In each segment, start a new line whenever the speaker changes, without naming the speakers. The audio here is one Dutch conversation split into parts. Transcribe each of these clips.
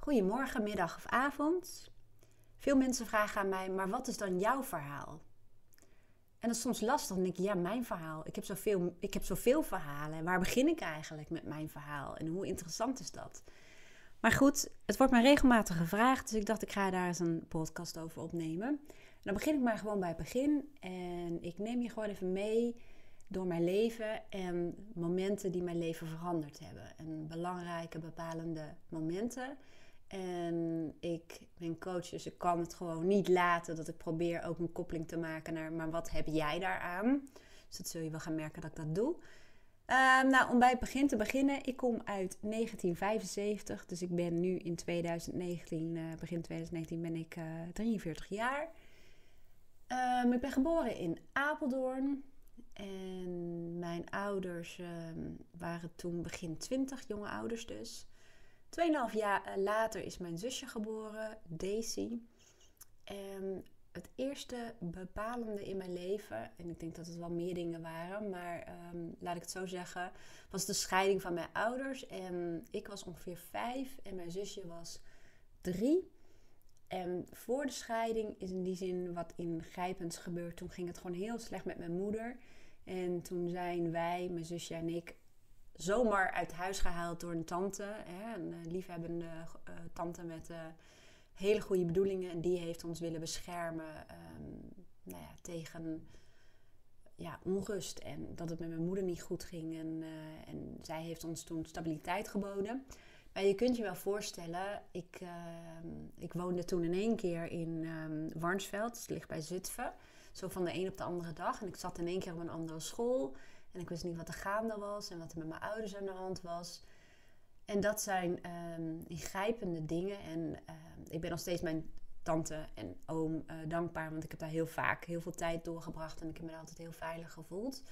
Goedemorgen, middag of avond. Veel mensen vragen aan mij, maar wat is dan jouw verhaal? En dat is soms lastig. Dan denk ik, ja, mijn verhaal. Ik heb zoveel, ik heb zoveel verhalen. Waar begin ik eigenlijk met mijn verhaal? En hoe interessant is dat? Maar goed, het wordt mij regelmatig gevraagd. Dus ik dacht, ik ga daar eens een podcast over opnemen. En dan begin ik maar gewoon bij het begin. En ik neem je gewoon even mee door mijn leven en momenten die mijn leven veranderd hebben. En belangrijke, bepalende momenten. En ik ben coach, dus ik kan het gewoon niet laten dat ik probeer ook een koppeling te maken naar, maar wat heb jij daaraan? Dus dat zul je wel gaan merken dat ik dat doe. Ehm, nou, om bij het begin te beginnen, ik kom uit 1975, dus ik ben nu in 2019, uh, eh, begin 2019 ben ik uh, eh, 43 jaar. Um, ik ben geboren in Apeldoorn en mijn ouders um, waren toen begin 20, jonge ouders dus. Tweeënhalf jaar eh, later is mijn zusje geboren, Daisy. En het eerste bepalende in mijn leven, en ik denk dat het wel meer dingen waren, maar ehm, laat ik het zo zeggen, was de scheiding van mijn ouders. En ik was ongeveer vijf en mijn zusje was drie. En voor de scheiding is in die zin wat ingrijpends gebeurd. Toen ging het gewoon heel slecht met mijn moeder. En toen zijn wij, mijn zusje en ik, zomaar uit huis gehaald door een tante. Hè, een eh, liefhebbende uh, tante met uh, hele goede bedoelingen. En die heeft ons willen beschermen um, nou ja, tegen ja, onrust. En dat het met mijn moeder niet goed ging. En, en zij heeft ons toen stabiliteit geboden. Maar je kunt je wel voorstellen, ik, ehm, ik woonde toen in één keer in um, Warnsveld. Het ligt bij Zutphen. Zo van de een op de andere dag. En ik zat in één keer op een andere school. En ik wist niet wat er gaande was en wat er met mijn ouders aan de hand was. En dat zijn um, ingrijpende dingen. En uh, ik ben nog steeds mijn tante en oom uh, dankbaar, want ik heb daar heel vaak heel veel tijd doorgebracht en ik heb me altijd heel veilig gevoeld.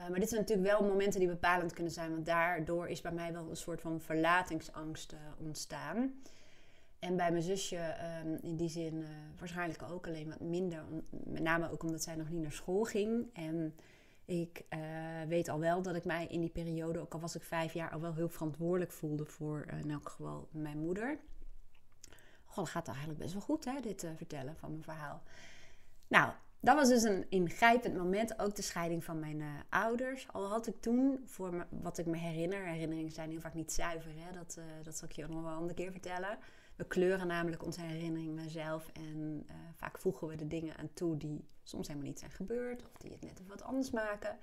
Uh, maar dit zijn natuurlijk wel momenten die bepalend kunnen zijn, want daardoor is bij mij wel een soort van verlatingsangst uh, ontstaan. En bij mijn zusje um, in die zin waarschijnlijk ook alleen wat minder, met name ook omdat zij nog niet naar school ging. En ik uh, weet al wel dat ik mij in die periode, ook al was ik vijf jaar, al wel heel verantwoordelijk voelde voor uh, in elk geval mijn moeder. Goh, dat gaat eigenlijk best wel goed, hè, dit uh, vertellen van mijn verhaal. Nou, dat was dus een ingrijpend moment, ook de scheiding van mijn ouders. Al had ik toen, voor wat ik me herinner, herinneringen zijn heel vaak niet zuiver, hè, dat, dat zal ik je nog wel een andere keer vertellen. We kleuren namelijk onze herinneringen zelf en uh, vaak voegen we de dingen aan toe die soms helemaal niet zijn gebeurd of die het net even wat anders maken.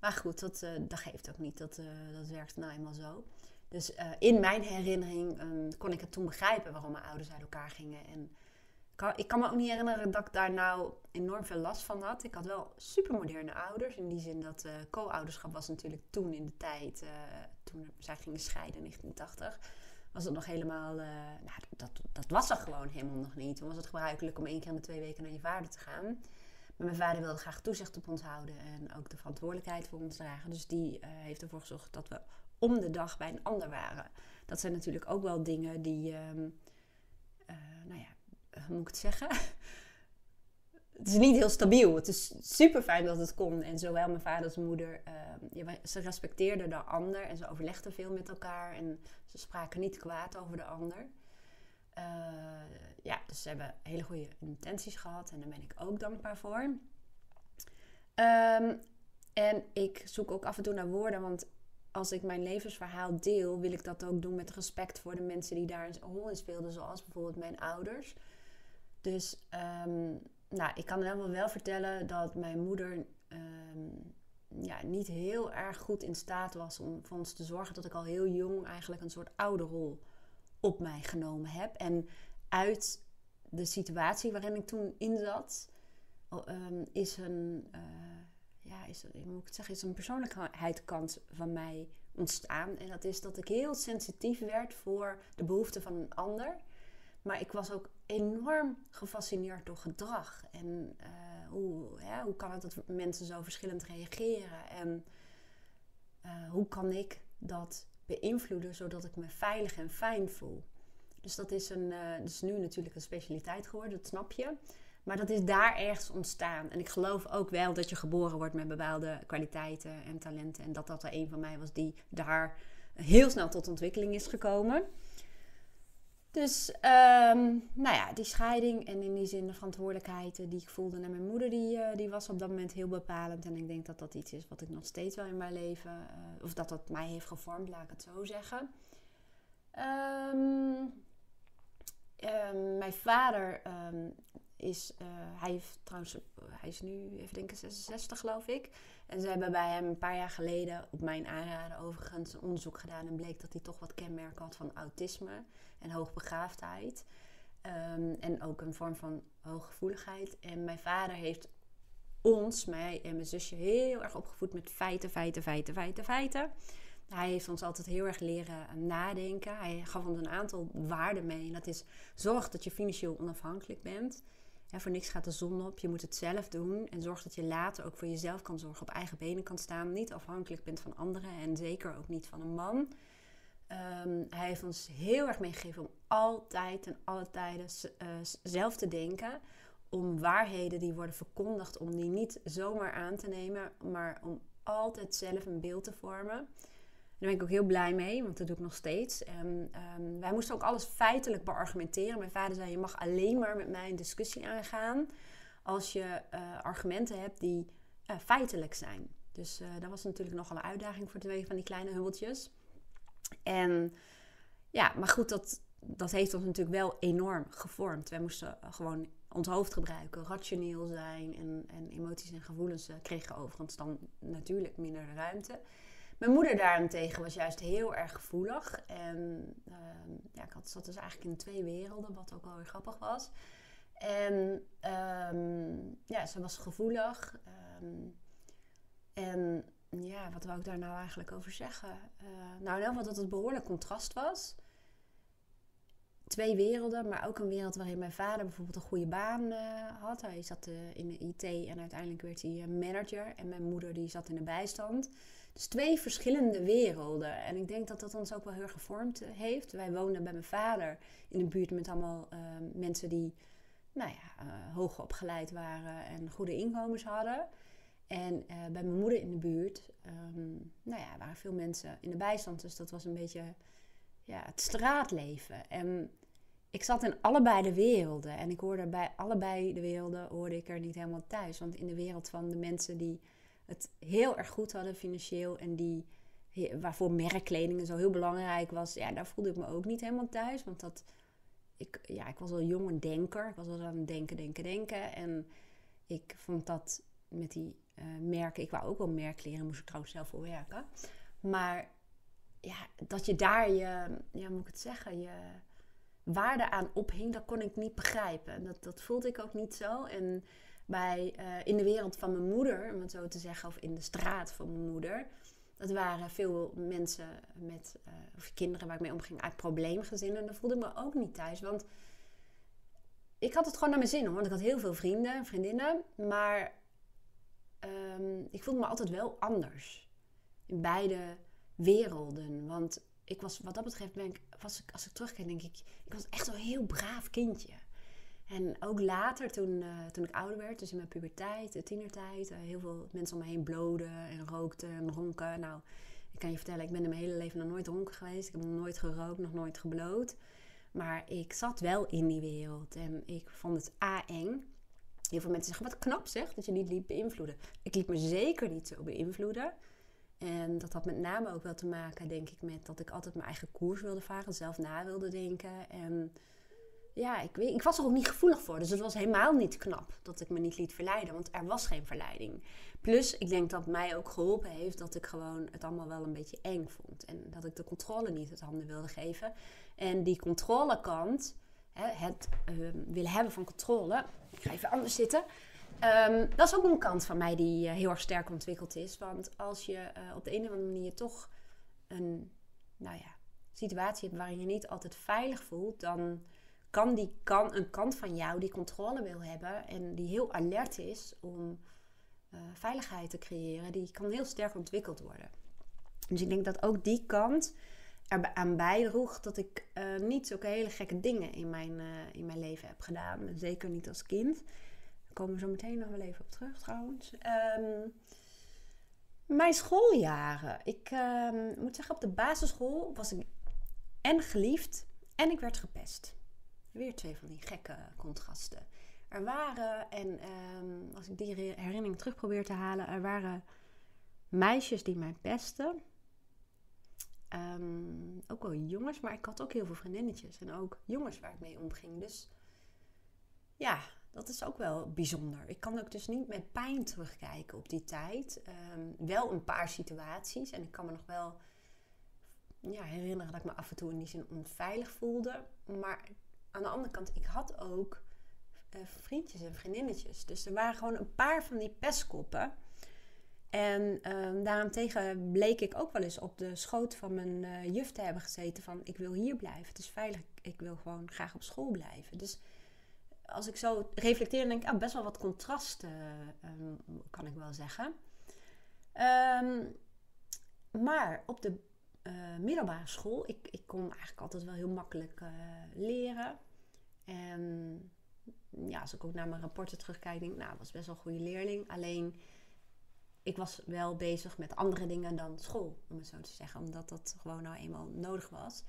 Maar goed, dat, uh, dat geeft ook niet. Dat, uh, dat werkt nou eenmaal zo. Dus in mijn herinnering um, kon ik het toen begrijpen waarom mijn ouders uit elkaar gingen. En ik kan me ook niet herinneren dat ik daar nou enorm veel last van had. Ik had wel supermoderne ouders. In die zin dat co-ouderschap was natuurlijk toen in de tijd, toen zij gingen scheiden in 1980 was het nog helemaal. Uh, nou, dat, dat was er gewoon helemaal nog niet. Toen was het gebruikelijk om één keer in de twee weken naar je vader te gaan. Maar mijn vader wilde graag toezicht op ons houden en ook de verantwoordelijkheid voor ons dragen. Dus die uh, heeft ervoor gezorgd dat we om de dag bij een ander waren. Dat zijn natuurlijk ook wel dingen die, uh, nou ja, hoe moet ik het zeggen? het is niet heel stabiel. Het is super fijn dat het kon. En zowel mijn vader als mijn moeder, uh, ze respecteerden de ander en ze overlegden veel met elkaar. En ze spraken niet kwaad over de ander. Uh, ja, dus ze hebben hele goede intenties gehad en daar ben ik ook dankbaar voor. Um, en ik zoek ook af en toe naar woorden, want als ik mijn levensverhaal deel, wil ik dat ook doen met respect voor de mensen die daar een rol in speelden, zoals bijvoorbeeld mijn ouders. Dus um, nou, ik kan helemaal wel vertellen dat mijn moeder um, ja, niet heel erg goed in staat was om voor ons te zorgen dat ik al heel jong eigenlijk een soort ouderrol op mij genomen heb. En uit de situatie waarin ik toen in zat, um, is een, uh, ja, is, moet ik het zeggen, is een persoonlijkheidskant van mij ontstaan. En dat is dat ik heel sensitief werd voor de behoeften van een ander. Maar ik was ook enorm gefascineerd door gedrag. En uh, hoe, hoe kan het dat mensen zo verschillend reageren? En uh, hoe kan ik dat beïnvloeden zodat ik me veilig en fijn voel? Dus dat is, een, uh, dat is nu natuurlijk een specialiteit geworden, dat snap je. Maar dat is daar ergens ontstaan. En ik geloof ook wel dat je geboren wordt met bepaalde kwaliteiten en talenten. En dat dat er een van mij was die daar heel snel tot ontwikkeling is gekomen. Dus, ehm, nou ja, die scheiding en in die zin de verantwoordelijkheid die ik voelde naar mijn moeder, die, uh, die was op dat moment heel bepalend. En ik denk dat dat iets is wat ik nog steeds wel in mijn leven, uh, of dat dat mij heeft gevormd, laat ik het zo zeggen. Um, um, mijn vader is, uh, hij heeft trouwens, hij is nu, even denken, 66 geloof ik. En ze hebben bij hem een paar jaar geleden, op mijn aanraden overigens, een onderzoek gedaan. En bleek dat hij toch wat kenmerken had van autisme en hoogbegaafdheid. Um, en ook een vorm van hooggevoeligheid. En mijn vader heeft ons, mij en mijn zusje, heel erg opgevoed met feiten, feiten, feiten, feiten, feiten. Hij heeft ons altijd heel erg leren nadenken. Hij gaf ons een aantal waarden mee. En dat is zorg dat je financieel onafhankelijk bent. Ja, voor niks gaat de zon op. Je moet het zelf doen. En zorg dat je later ook voor jezelf kan zorgen. Op eigen benen kan staan. Niet afhankelijk bent van anderen. En zeker ook niet van een man. Um, hij heeft ons heel erg meegegeven om altijd en alle tijden uh, zelf te denken. Om waarheden die worden verkondigd, om die niet zomaar aan te nemen. Maar om altijd zelf een beeld te vormen. Daar ben ik ook heel blij mee, want dat doe ik nog steeds. En, um, wij moesten ook alles feitelijk beargumenteren. Mijn vader zei: Je mag alleen maar met mij een discussie aangaan als je uh, argumenten hebt die uh, feitelijk zijn. Dus dat was natuurlijk nogal een uitdaging voor twee van die kleine hubbeltjes. En ja, maar goed, dat, dat heeft ons natuurlijk wel enorm gevormd. Wij moesten gewoon ons hoofd gebruiken, rationeel zijn en, en emoties en gevoelens kregen overigens dan natuurlijk minder ruimte. Mijn moeder daarentegen was juist heel erg gevoelig. En uh, ja, ik had, zat dus eigenlijk in twee werelden, wat ook wel weer grappig was. En um, ja, ze was gevoelig. Um, en ja, wat wou ik daar nou eigenlijk over zeggen? Uh, nou, in ieder geval dat het behoorlijk contrast was. Twee werelden, maar ook een wereld waarin mijn vader bijvoorbeeld een goede baan uh, had. Hij zat uh, in de IT en uiteindelijk werd hij manager. En mijn moeder die zat in de bijstand. Dus twee verschillende werelden. En ik denk dat dat ons ook wel heel gevormd eh, heeft. Wij woonden bij mijn vader in een buurt met allemaal mensen die nou ja, hoog opgeleid waren en goede inkomens hadden. En uh, bij mijn moeder in de buurt um, nou ja, waren veel mensen in de bijstand. Dus dat was een beetje ja, het straatleven. En ik zat in allebei de werelden. En ik hoorde bij allebei de werelden hoorde ik er niet helemaal thuis. Want in de wereld van de mensen die het heel erg goed hadden financieel en die waarvoor merkkledingen zo heel belangrijk was, ja, daar voelde ik me ook niet helemaal thuis. Want dat, ik, ja, ik was al jong een denker. Ik was al aan het denken, denken, denken. En ik vond dat met die uh, merken, ik wou ook wel merkleren, moest ik trouwens zelf voor werken. Maar ja, dat je daar je, ja, moet ik het zeggen, je waarde aan ophing, dat kon ik niet begrijpen. Dat, dat voelde ik ook niet zo. En bij, uh, in de wereld van mijn moeder, om het zo te zeggen, of in de straat van mijn moeder. Dat waren veel mensen met, uh, of kinderen waar ik mee omging uit probleemgezinnen. En daar voelde ik me ook niet thuis. Want ik had het gewoon naar mijn zin. Want ik had heel veel vrienden en vriendinnen. Maar um, ik voelde me altijd wel anders. In beide werelden. Want ik was, wat dat betreft, ben ik, was ik, als ik terugkijk, denk ik, ik was echt wel heel braaf kindje. En ook later, toen, uh, toen ik ouder werd, dus in mijn puberteit, de tienertijd, uh, heel veel mensen om me heen bloden en rookten en ronken. Nou, ik kan je vertellen, ik ben in mijn hele leven nog nooit dronken geweest. Ik heb nog nooit gerookt, nog nooit gebloot. Maar ik zat wel in die wereld en ik vond het a-eng. Heel veel mensen zeggen, wat knap zeg, dat je niet liet beïnvloeden. Ik liet me zeker niet zo beïnvloeden. En dat had met name ook wel te maken, denk ik, met dat ik altijd mijn eigen koers wilde varen, zelf na wilde denken. En ja, ik, weet, ik was er ook niet gevoelig voor. Dus het was helemaal niet knap dat ik me niet liet verleiden. Want er was geen verleiding. Plus, ik denk dat mij ook geholpen heeft dat ik gewoon het allemaal wel een beetje eng vond. En dat ik de controle niet uit handen wilde geven. En die controlekant, het uh, willen hebben van controle. Ik ga even anders zitten. Um, dat is ook een kant van mij die uh, heel erg sterk ontwikkeld is. Want als je uh, op de een of andere manier toch een nou ja, situatie hebt waarin je niet altijd veilig voelt, dan kan, die, kan een kant van jou die controle wil hebben en die heel alert is om uh, veiligheid te creëren, die kan heel sterk ontwikkeld worden. Dus ik denk dat ook die kant aan bijdroeg dat ik uh, niet zulke hele gekke dingen in mijn, uh, in mijn leven heb gedaan. Zeker niet als kind. Daar komen we zo meteen nog wel even op terug trouwens. Um, mijn schooljaren. Ik um, moet zeggen, op de basisschool was ik en geliefd En ik werd gepest. Weer twee van die gekke contrasten. Er waren, en ehm, als ik die herinnering terug probeer te halen, er waren meisjes die mij pesten. Ehm, ook wel jongens, maar ik had ook heel veel vriendinnetjes. En ook jongens waar ik mee omging. Dus ja, dat is ook wel bijzonder. Ik kan ook dus niet met pijn terugkijken op die tijd. Ehm, wel een paar situaties. En ik kan me nog wel ja, herinneren dat ik me af en toe in die zin onveilig voelde. Maar aan de andere kant, ik had ook uh, vriendjes en vriendinnetjes. Dus er waren gewoon een paar van die pestkoppen. En um, daarentegen bleek ik ook wel eens op de schoot van mijn uh, juf te hebben gezeten van ik wil hier blijven. Het is veilig, ik wil gewoon graag op school blijven. Dus als ik zo reflecteer, denk ik ah, best wel wat contrasten, um, kan ik wel zeggen. Um, maar op de uh, middelbare school, ik, ik kon eigenlijk altijd wel heel makkelijk leren. En ja, als ik ook naar mijn rapporten terugkijk, denk ik, nou, was best wel een goede leerling. Alleen, ik was wel bezig met andere dingen dan school, om het zo te zeggen. Omdat dat gewoon nou eenmaal nodig was.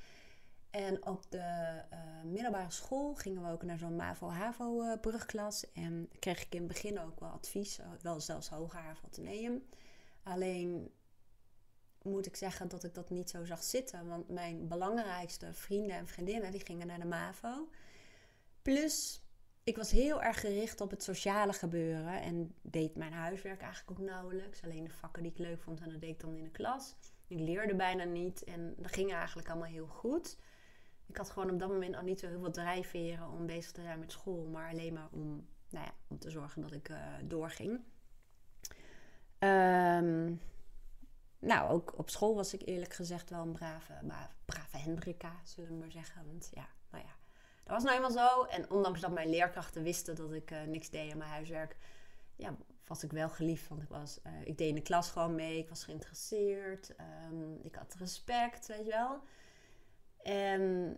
En op de uh, middelbare school gingen we ook naar zo'n MAVO-HAVO-brugklas. En kreeg ik in het begin ook wel advies, wel zelfs hoger HAVO-teneum. Alleen moet ik zeggen dat ik dat niet zo zag zitten. Want mijn belangrijkste vrienden en vriendinnen die gingen naar de MAVO. Plus, ik was heel erg gericht op het sociale gebeuren. En deed mijn huiswerk eigenlijk ook nauwelijks. Alleen de vakken die ik leuk vond, en dat deed ik dan in de klas. Ik leerde bijna niet en dat ging eigenlijk allemaal heel goed. Ik had gewoon op dat moment al niet zo heel veel drijfveren om bezig te zijn met school. Maar alleen maar om, nou ja, om te zorgen dat ik uh, doorging. Um, nou, ook op school was ik eerlijk gezegd wel een brave, brave Hendrika, zullen we maar zeggen. Want ja, dat was nou eenmaal zo. En ondanks dat mijn leerkrachten wisten dat ik uh, niks deed aan mijn huiswerk, ja, was ik wel geliefd. Want ik, was, uh, ik deed in de klas gewoon mee, ik was geïnteresseerd, um, ik had respect, weet je wel. En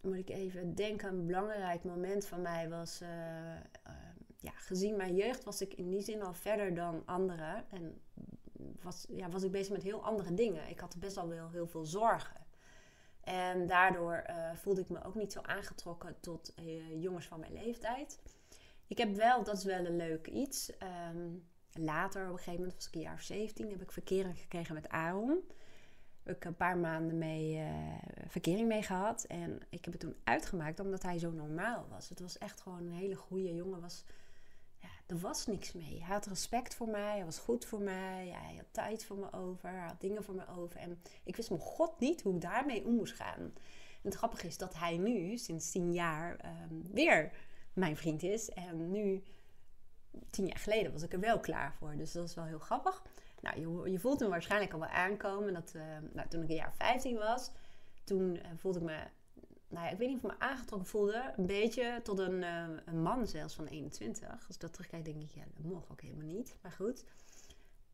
moet ik even denken, een belangrijk moment van mij was... Uh, ja, gezien mijn jeugd was ik in die zin al verder dan anderen. En was, ja, was ik bezig met heel andere dingen. Ik had best wel wel heel veel zorgen. En daardoor uh, voelde ik me ook niet zo aangetrokken tot uh, jongens van mijn leeftijd. Ik heb wel, dat is wel een leuk iets. Um, later, op een gegeven moment was ik een jaar of 17, heb ik verkering gekregen met Aaron. Heb ik een paar maanden mee uh, verkering mee gehad. En ik heb het toen uitgemaakt omdat hij zo normaal was. Het was echt gewoon een hele goede jongen. Was er was niks mee. Hij had respect voor mij, hij was goed voor mij, hij had tijd voor me over, hij had dingen voor me over. En ik wist mijn god niet hoe ik daarmee om moest gaan. En het grappige is dat hij nu, sinds tien jaar, ehm, weer mijn vriend is. En nu, tien jaar geleden, was ik er wel klaar voor. Dus dat is wel heel grappig. Nou, je, je voelt hem waarschijnlijk al wel aankomen. Dat, uh, nou, toen ik een jaar 15 was, toen uh, voelde ik me nou ja, ik weet niet of ik me aangetrokken voelde. Een beetje tot een, uh, een man zelfs van 21. Als ik dat terugkijk, denk ik, ja, dat mocht ook helemaal niet. Maar goed.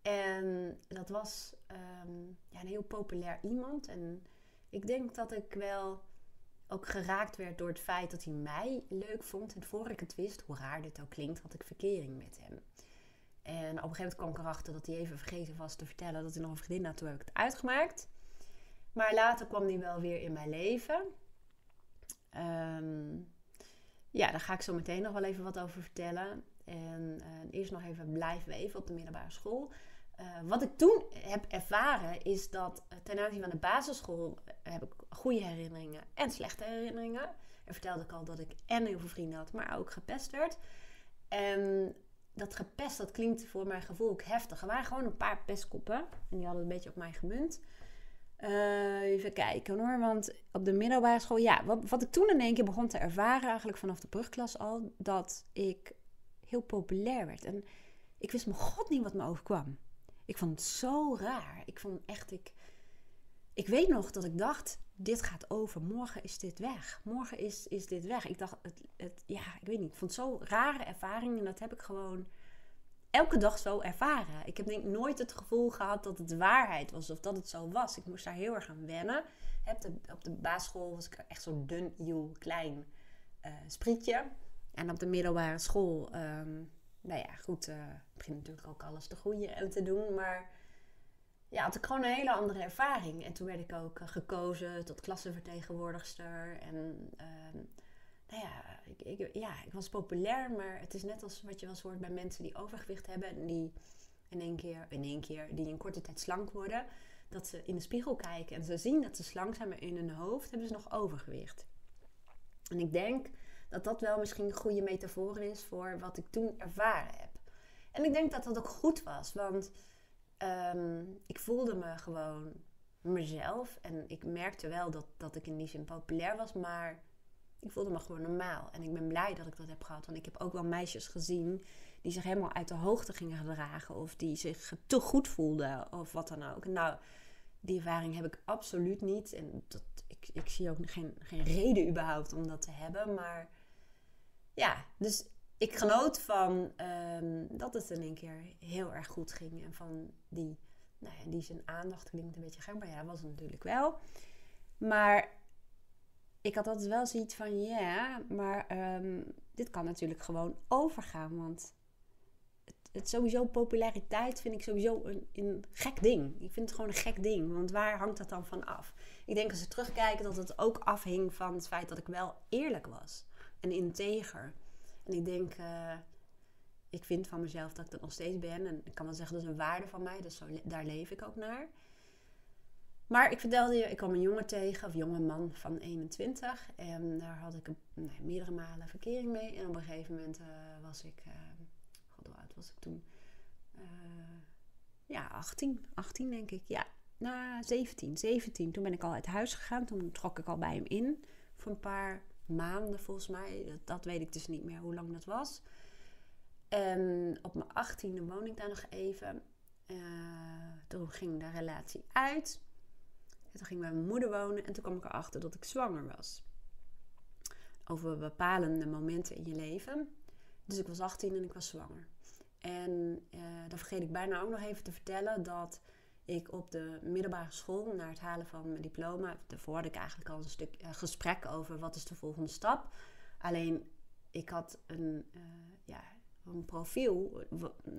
En dat was um, ja, een heel populair iemand. En ik denk dat ik wel ook geraakt werd door het feit dat hij mij leuk vond. En voor ik het wist, hoe raar dit ook klinkt, had ik verkering met hem. En op een gegeven moment kwam ik erachter dat hij even vergeten was te vertellen dat hij nog een vriendin had. Heb ik het uitgemaakt. Maar later kwam hij wel weer in mijn leven. Um, ja, daar ga ik zo meteen nog wel even wat over vertellen. En uh, eerst nog even blijven even op de middelbare school. Uh, wat ik toen heb ervaren is dat uh, ten aanzien van de basisschool heb ik goede herinneringen en slechte herinneringen. En vertelde ik al dat ik en heel veel vrienden had, maar ook gepest werd. En dat gepest, dat klinkt voor mijn gevoel heftig. Er waren gewoon een paar pestkoppen en die hadden een beetje op mij gemunt. Uh, even kijken hoor, want op de middelbare school, ja, wat, wat ik toen in één keer begon te ervaren, eigenlijk vanaf de brugklas al, dat ik heel populair werd. En ik wist mijn god niet wat me overkwam. Ik vond het zo raar. Ik vond echt, ik, ik weet nog dat ik dacht, dit gaat over, morgen is dit weg. Morgen is, is dit weg. Ik dacht, het, het, ja, ik weet niet, ik vond het zo'n rare ervaring en dat heb ik gewoon elke dag zo ervaren. Ik heb denk nooit het gevoel gehad dat het waarheid was of dat het zo was. Ik moest daar heel erg aan wennen. Op de, basisschool was ik echt zo'n dun, heel klein uh, sprietje. En op de middelbare school, um, nou ja, goed, uh, begin natuurlijk ook alles te groeien en te doen. Maar ja, had ik gewoon een hele andere ervaring. En toen werd ik ook eh, gekozen tot klassenvertegenwoordigster. En ehm, nou ja ik, ik, ja, ik was populair, maar het is net als wat je wel eens hoort bij mensen die overgewicht hebben en die in één keer, in één keer, die in korte tijd slank worden. Dat ze in de spiegel kijken en ze zien dat ze slank zijn, maar in hun hoofd hebben ze nog overgewicht. En ik denk dat dat wel misschien een goede metafoor is voor wat ik toen ervaren heb. En ik denk dat dat ook goed was, want Ehm, ik voelde me gewoon mezelf. En ik merkte wel dat, dat ik in die zin populair was, maar ik voelde me gewoon normaal. En ik ben blij dat ik dat heb gehad. Want ik heb ook wel meisjes gezien die zich helemaal uit de hoogte gingen gedragen. Of die zich te goed voelden of wat dan ook. Nou, die ervaring heb ik absoluut niet. En dat, ik, ik zie ook geen, geen reden überhaupt om dat te hebben. Maar ja, dus ik genoot van ehm, dat het in één keer heel erg goed ging. En van die, nou ja, die zijn aandacht klinkt een beetje gek, maar ja, was het natuurlijk wel. Maar ik had altijd wel zoiets van, ja, maar ehm, dit kan natuurlijk gewoon overgaan. Want het, het, sowieso populariteit vind ik sowieso een, een gek ding. Ik vind het gewoon een gek ding. Want waar hangt dat dan van af? Ik denk als we terugkijken dat het ook afhing van het feit dat ik wel eerlijk was. En integer. En ik denk, uh, ik vind van mezelf dat ik dat nog steeds ben. En ik kan wel zeggen, dat is een waarde van mij. Dus daar leef ik ook naar. Maar ik vertelde je, ik kwam een jongen tegen, of jonge man van 21. En daar had ik nee, meerdere malen verkering mee. En op een gegeven moment uh, was ik, uh, god hoe oud was ik toen? ja, 18. 18 denk ik, ja. Nou, 17. 17. Toen ben ik al uit huis gegaan. Toen trok ik al bij hem in voor een paar maanden volgens mij. Dat, weet ik dus niet meer hoe lang dat was. En op mijn achttiende woon ik daar nog even. Toen ging de relatie uit. Toen ging bij mijn moeder wonen en toen kwam ik erachter dat ik zwanger was. Over bepalende momenten in je leven. Dus ik was 18 en ik was zwanger. En uh, dan vergeet ik bijna ook nog even te vertellen dat ik op de middelbare school naar het halen van mijn diploma. Daarvoor had ik eigenlijk al een stuk uh, gesprek over wat is de volgende stap. Alleen ik had een, uh, ja, een profiel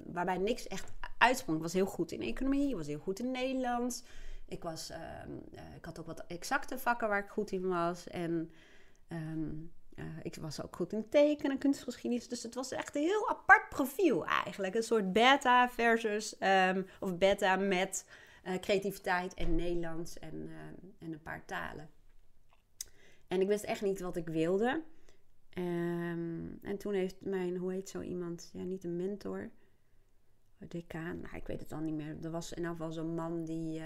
waarbij niks echt uitsprong. Ik was heel goed in economie, was heel goed in Nederlands. Ik, was, uh, ik had ook wat exacte vakken waar ik goed in was. En um, ik was ook goed in tekenen, kunstgeschiedenis. Dus het was echt een heel apart profiel eigenlijk. Een soort beta versus, um, of beta met uh, creativiteit en Nederlands en, en een paar talen. En ik wist echt niet wat ik wilde. En toen heeft mijn, hoe heet zo iemand? Ja, niet een mentor. Decaan, nou, ik weet het al niet meer. Er was in ieder geval zo'n man die,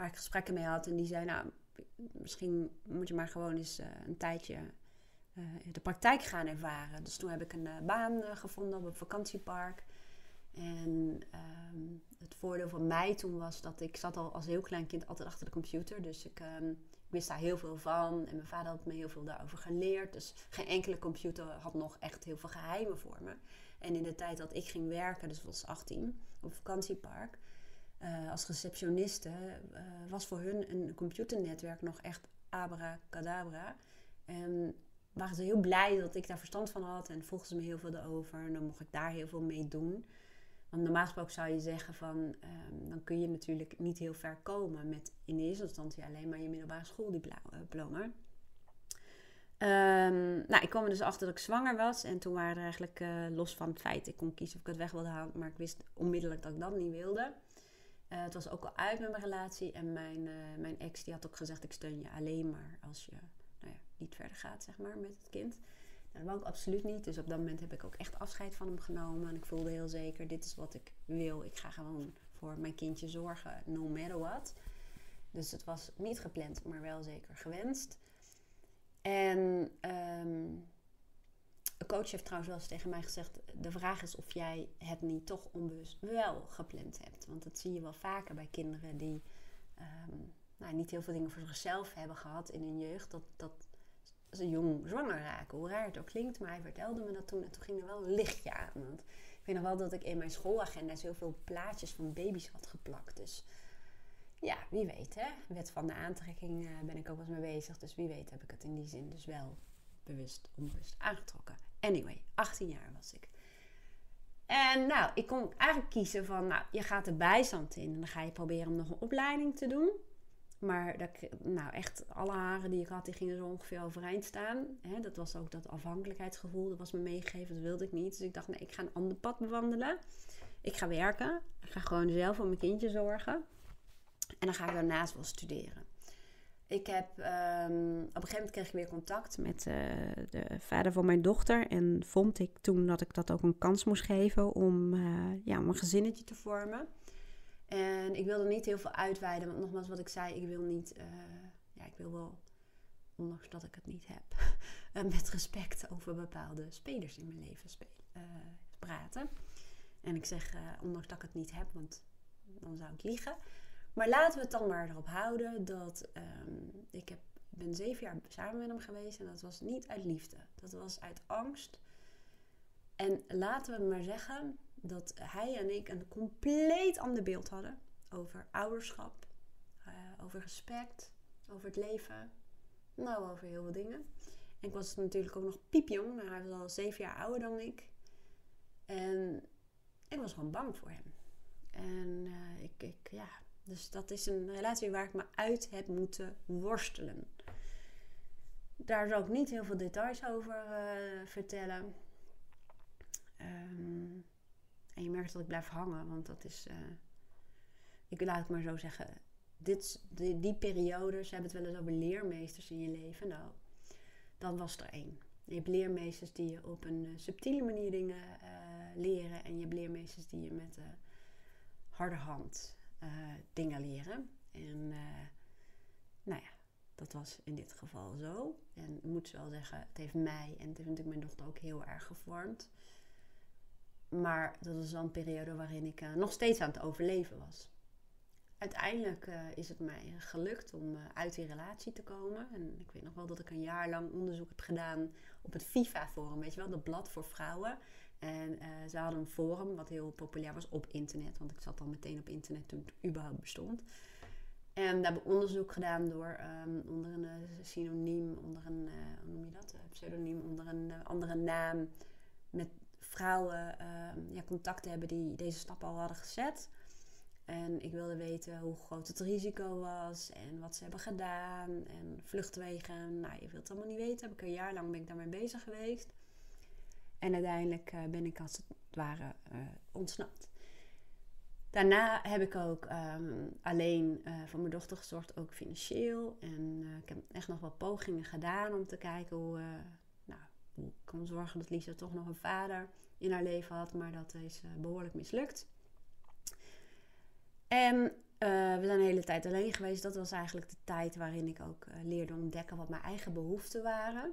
waar ik gesprekken mee had. En die zei, nou, misschien moet je maar gewoon eens uh, een tijdje uh, de praktijk gaan ervaren. Dus toen heb ik een uh, baan gevonden op een vakantiepark. En um, het voordeel van mij toen was dat ik zat al als heel klein kind altijd achter de computer. Dus ik, um, ik wist daar heel veel van. En mijn vader had me heel veel daarover geleerd. Dus geen enkele computer had nog echt heel veel geheimen voor me. En in de tijd dat ik ging werken, dus was 18, op vakantiepark, uh, als receptioniste, uh, was voor hun een computernetwerk nog echt abracadabra. En waren ze heel blij dat ik daar verstand van had en volgden ze me heel veel erover. En dan mocht ik daar heel veel mee doen. Want normaal gesproken zou je zeggen van, um, dan kun je natuurlijk niet heel ver komen met in eerste instantie alleen maar je middelbare schooldiploma. Um, nou, ik kwam er dus achter dat ik zwanger was. En toen waren er eigenlijk, los van het feit, ik kon kiezen of ik het weg wilde halen. Maar ik wist onmiddellijk dat ik dat niet wilde. Uh, het was ook al uit met mijn relatie. En mijn, uh, mijn ex die had ook gezegd, ik steun je alleen maar als je nou ja, niet verder gaat, zeg maar, met het kind. Dat wou ik absoluut niet. Dus op dat moment heb ik ook echt afscheid van hem genomen. En ik voelde heel zeker, dit is wat ik wil. Ik ga gewoon voor mijn kindje zorgen, no matter what. Dus het was niet gepland, maar wel zeker gewenst. En um, coach heeft trouwens wel eens tegen mij gezegd: de vraag is of jij het niet toch onbewust wel gepland hebt. Want dat zie je wel vaker bij kinderen die um, nou, niet heel veel dingen voor zichzelf hebben gehad in hun jeugd. Dat, dat ze jong zwanger raken. Hoe raar het ook klinkt, maar hij vertelde me dat toen. En toen ging er wel een lichtje aan. Want ik weet nog wel dat ik in mijn schoolagenda zoveel plaatjes van baby's had geplakt. Dus ja, wie weet hè. Wet van de aantrekking uh, ben ik ook wel eens mee bezig. Dus wie weet heb ik het in die zin dus wel bewust, onbewust aangetrokken. Anyway, 18 jaar was ik. En nou, ik kon eigenlijk kiezen van, nou, je gaat de bijstand in en dan ga je proberen om nog een opleiding te doen. Maar dat, nou, echt alle haren die ik had, die gingen zo ongeveer overeind staan. Dat was ook dat afhankelijkheidsgevoel, dat was me meegegeven, dat wilde ik niet. Dus ik dacht, nee, ik ga een ander pad bewandelen. Ik ga werken, ik ga gewoon zelf voor mijn kindje zorgen. En dan ga ik daarnaast wel studeren. Ik heb, um, op een gegeven moment kreeg ik weer contact met uh, de vader van mijn dochter. En vond ik toen dat ik dat ook een kans moest geven om, uh, ja, om een gezinnetje te vormen. En ik wilde niet heel veel uitweiden, want nogmaals wat ik zei, ik wil niet, uh, ja, ik wil wel, ondanks dat ik het niet heb, met respect over bepaalde spelers in mijn leven praten. En ik zeg, ondanks dat ik het niet heb, want dan zou ik liegen. Maar laten we het dan maar erop houden dat um, ik heb, ben zeven jaar samen met hem geweest en dat was niet uit liefde. Dat was uit angst. En laten we maar zeggen dat hij en ik een compleet ander beeld hadden over ouderschap, uh, over respect, over het leven. Nou, over heel veel dingen. En ik was natuurlijk ook nog piepjong. Nou, hij was al zeven jaar ouder dan ik. En ik was gewoon bang voor hem. En uh, ik, ik, ja, dus dat is een relatie waar ik me uit heb moeten worstelen. Daar zal ik niet heel veel details over uh, vertellen. Um, en je merkt dat ik blijf hangen, want dat is. Uh, ik laat het maar zo zeggen. Dit, die, die periode, ze hebben het wel eens over leermeesters in je leven. Nou, dat was er één. Je hebt leermeesters die je op een uh, subtiele manier dingen leren. En je hebt leermeesters die je met de harde hand uh, dingen leren. En uh, nou ja, dat was in dit geval zo. En ik moet wel zeggen, het heeft mij en het heeft natuurlijk mijn dochter ook heel erg gevormd. Maar dat was wel een periode waarin ik uh, nog steeds aan het overleven was. Uiteindelijk is het mij gelukt om uit die relatie te komen. En ik weet nog wel dat ik een jaar lang onderzoek heb gedaan op het FIFA-forum. Weet je wel, dat blad voor vrouwen. En uh, ze hadden een forum wat heel populair was op internet. Want ik zat al meteen op internet toen het überhaupt bestond. En daar heb ik onderzoek gedaan door um, onder een uh, synoniem, onder een, uh, hoe noem je dat? pseudoniem, onder een andere naam. Met vrouwen ehm, ja, contact te hebben die deze stap al hadden gezet. En ik wilde weten hoe groot het risico was en wat ze hebben gedaan en vluchtwegen. Nou, je wilt het allemaal niet weten. Heb ik een jaar lang ben ik daarmee bezig geweest. En uiteindelijk uh, ben ik als het ware uh, ontsnapt. Daarna heb ik ook um, alleen uh, voor mijn dochter gezorgd, ook financieel. En ik heb echt nog wel pogingen gedaan om te kijken hoe, nou, hoe ik kon zorgen dat Lisa toch nog een vader in haar leven had. Maar dat is behoorlijk mislukt. En we zijn een hele tijd alleen geweest. Dat was eigenlijk de tijd waarin ik ook leerde ontdekken wat mijn eigen behoeften waren.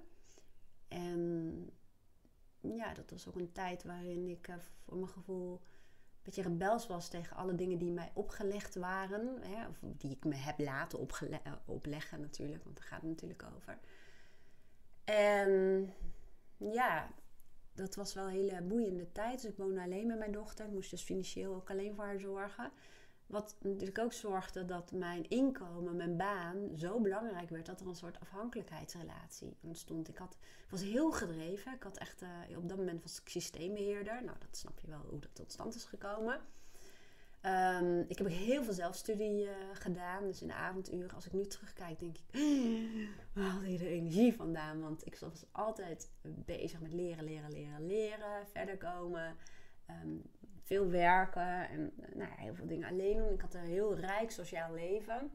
En ja, dat was ook een tijd waarin ik uh, voor mijn gevoel een beetje rebels was tegen alle dingen die mij opgelegd waren. Hè, of die ik me heb laten eh, opleggen natuurlijk, want daar gaat het natuurlijk over. En ja, dat was wel een hele boeiende tijd. Dus ik woonde alleen met mijn dochter. Ik moest dus financieel ook alleen voor haar zorgen. Wat natuurlijk ook zorgde dat mijn inkomen, mijn baan zo belangrijk werd dat er een soort afhankelijkheidsrelatie ontstond. Ik had, was heel gedreven. Ik had echt, uh, op dat moment was ik systeembeheerder. Nou, dat snap je wel hoe dat tot stand is gekomen. Um, ik heb heel veel zelfstudie uh, gedaan. Dus in de avonduren, als ik nu terugkijk, denk ik, waar haalde de energie vandaan? Want ik was altijd bezig met leren, leren, leren, leren, verder komen. Um, veel werken en nou, heel veel dingen alleen doen. Ik had een heel rijk sociaal leven.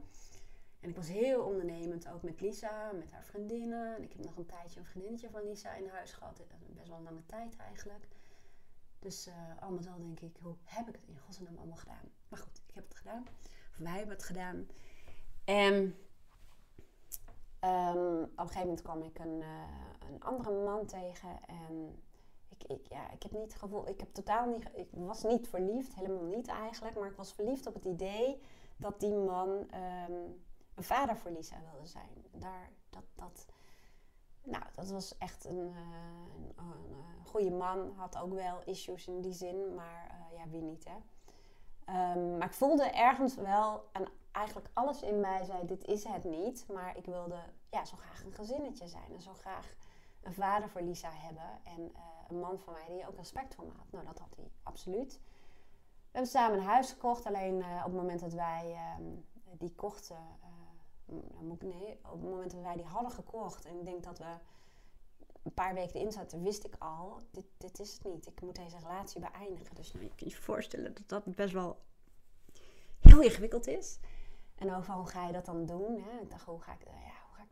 En ik was heel ondernemend, ook met Lisa, met haar vriendinnen. En ik heb nog een tijdje een vriendinnetje van Lisa in huis gehad. Best wel een lange tijd eigenlijk. Dus uh, al met al denk ik, hoe heb ik het in godsnaam allemaal gedaan? Maar goed, ik heb het gedaan. Of wij hebben het gedaan. En um, op een gegeven moment kwam ik een, uh, een andere man tegen. En ik, ja, ik heb niet gevoel, ik heb totaal niet, ik was niet verliefd, helemaal niet eigenlijk, maar ik was verliefd op het idee dat die man um, een vader voor Lisa wilde zijn. Daar, dat, dat, nou, dat was echt een, uh, een, een, goede man, had ook wel issues in die zin, maar uh, ja, wie niet, hè. Um, maar ik voelde ergens wel, en eigenlijk alles in mij zei, dit is het niet, maar ik wilde ja, zo graag een gezinnetje zijn en zo graag een vader voor Lisa hebben en eh, een man van mij die ook respect voor me had. Nou, dat had hij absoluut. We hebben samen een huis gekocht, alleen uh, op het moment dat wij ehm, die kochten, uh, nee, op het moment dat wij die hadden gekocht en ik denk dat we een paar weken erin zaten, wist ik al, dit, dit is het niet. Ik moet deze relatie beëindigen. Dus nou, je kunt je voorstellen dat dat best wel heel ingewikkeld is. En overal hoe ga je dat dan doen? Hè? Ik dacht, hoe ga ik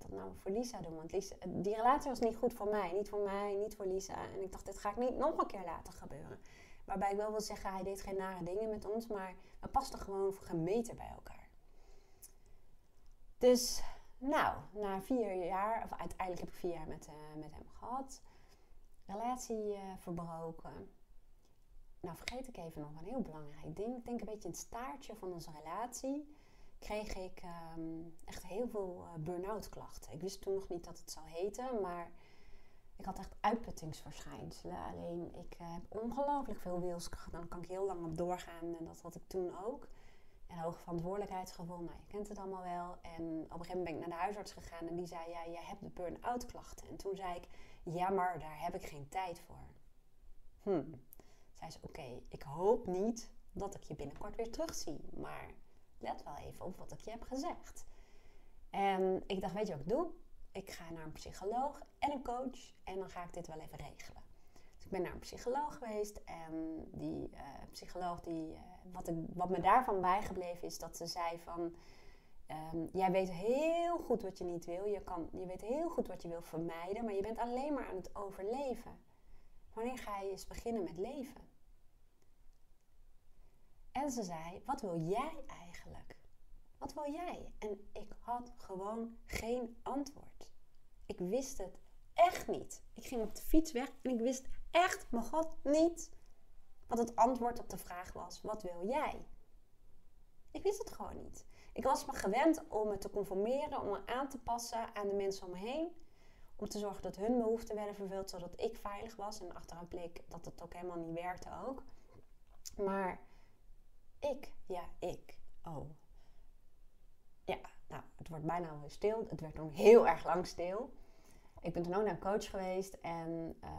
dat nou voor Lisa doen? Want Lisa, die relatie was niet goed voor mij. Niet voor mij, niet voor Lisa. En ik dacht, dit ga ik niet nog een keer laten gebeuren. Waarbij ik wel wil zeggen, hij deed geen nare dingen met ons. Maar we pasten gewoon gemeten bij elkaar. Dus, nou, na vier jaar, of uiteindelijk heb ik vier jaar met, uh, met hem gehad. Relatie uh, verbroken. Nou, vergeet ik even nog een heel belangrijk ding. Ik denk een beetje het staartje van onze relatie kreeg ik um, echt heel veel uh, burn-out klachten. Ik wist toen nog niet dat het zou heten, maar ik had echt uitputtingsverschijnselen. Alleen ik uh, heb ongelooflijk veel wilskracht. Dan kan ik heel lang op doorgaan en dat had ik toen ook. En hoge verantwoordelijkheidsgevoel, nou je kent het allemaal wel. En op een gegeven moment ben ik naar de huisarts gegaan en die zei, ja, jij hebt de burn-out klachten. En toen zei ik, ja, maar daar heb ik geen tijd voor. Hm. Zei ze, oké, ik hoop niet dat ik je binnenkort weer terugzie, maar let wel even op wat ik je heb gezegd. En ik dacht, weet je wat ik doe? Ik ga naar een psycholoog en een coach en dan ga ik dit wel even regelen. Dus ik ben naar een psycholoog geweest en die uh, psycholoog, die, uh, wat, wat me daarvan bijgebleven is dat ze zei van... Um, jij weet heel goed wat je niet wil. Je, kan, je weet heel goed wat je wil vermijden, maar je bent alleen maar aan het overleven. Wanneer ga je eens beginnen met leven? En ze zei: Wat wil jij eigenlijk? Wat wil jij? En ik had gewoon geen antwoord. Ik wist het echt niet. Ik ging op de fiets weg en ik wist echt, mijn god, niet wat het antwoord op de vraag was: Wat wil jij? Ik wist het gewoon niet. Ik was me gewend om me te conformeren, om me aan te passen aan de mensen om me heen. Om te zorgen dat hun behoeften werden vervuld, zodat ik veilig was. En achteraf bleek dat het ook helemaal niet werkte ook. Maar ik, ja, ik. Oh. Ja, nou, het wordt bijna weer stil. Het werd nog heel erg lang stil. Ik ben toen ook naar een coach geweest en uh,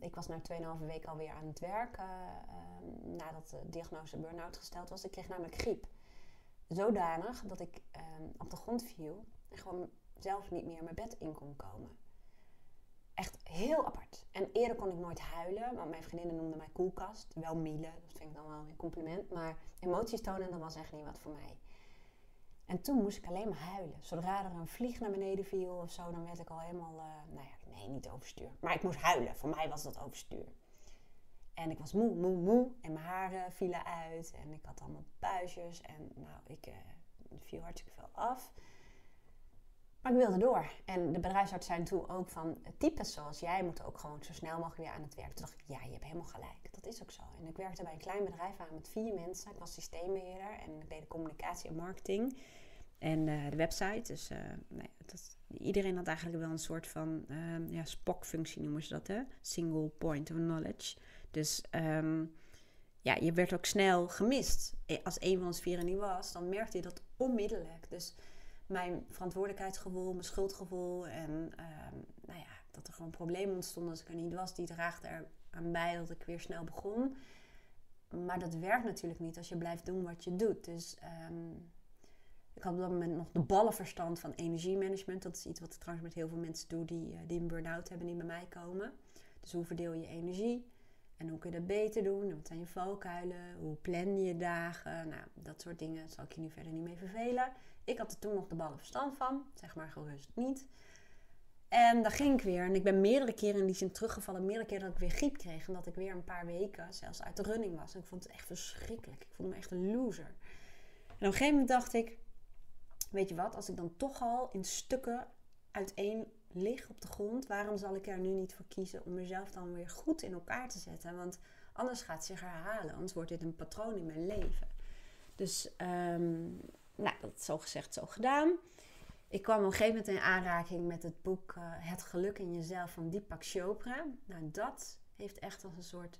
ik was na 2,5 weken alweer aan het werken. Uh, nadat de diagnose burn-out gesteld was. Ik kreeg namelijk griep. Zodanig dat ik ehm, op de grond viel en gewoon zelf niet meer mijn bed in kon komen. Echt heel apart. En eerder kon ik nooit huilen, want mijn vriendinnen noemden mij koelkast. Wel mielen, dat vind ik dan wel een compliment. Maar emoties tonen, dat was echt niet wat voor mij. En toen moest ik alleen maar huilen. Zodra er een vlieg naar beneden viel of zo, dan werd ik al helemaal, uh, nou ja, nee, niet overstuur. Maar ik moest huilen. Voor mij was dat overstuur. En ik was moe, moe, moe. En mijn haren vielen uit. En ik had allemaal buisjes. En nou, ik uh, viel hartstikke veel af. Maar ik wilde door. En de bedrijfsarts zijn toen ook van types zoals jij moeten ook gewoon zo snel mogelijk weer aan het werk. Toen dacht ik, ja, je hebt helemaal gelijk. Dat is ook zo. En ik werkte bij een klein bedrijf aan met vier mensen. Ik was systeembeheerder en ik deed de communicatie en marketing. En uh, de website. Dus dat, iedereen had eigenlijk wel een soort van uh, ja, SPOC-functie noemen ze dat, hè? Single Point of Knowledge. Dus um, ja, je werd ook snel gemist. Als een van ons vier er niet was, dan merkte je dat onmiddellijk. Dus mijn verantwoordelijkheidsgevoel, mijn schuldgevoel en um, nou ja, dat er gewoon problemen ontstonden als ik er niet was, die draagt er aan bij dat ik weer snel begon. Maar dat werkt natuurlijk niet als je blijft doen wat je doet. Dus um, ik had op dat moment nog de ballenverstand van energiemanagement. Dat is iets wat ik trouwens met heel veel mensen doe die, uh, die een burn-out hebben, die bij mij komen. Dus hoe verdeel je energie? En hoe kun je dat beter doen? Wat zijn je valkuilen? Hoe plan je je dagen? Nou, dat soort dingen zal ik je nu verder niet mee vervelen. Ik had er toen nog de ballen verstand van. Zeg maar gerust niet. En daar ging ik weer. En ik ben meerdere keren in die zin teruggevallen. Meerdere keren dat ik weer griep kreeg. En dat ik weer een paar weken zelfs uit de running was. En ik vond het echt verschrikkelijk. Ik voelde me echt een loser. En op een gegeven moment dacht ik... Weet je wat? Als ik dan toch al in stukken uiteen lig op de grond... Waarom zal ik er nu niet voor kiezen om mezelf dan weer goed in elkaar te zetten? Want anders gaat het zich herhalen. Anders wordt dit een patroon in mijn leven. Dus... Um, nou, dat zo gezegd, zo gedaan. Ik kwam op een gegeven moment in aanraking met het boek uh, Het geluk in jezelf van Deepak Chopra. Nou, dat heeft echt als een soort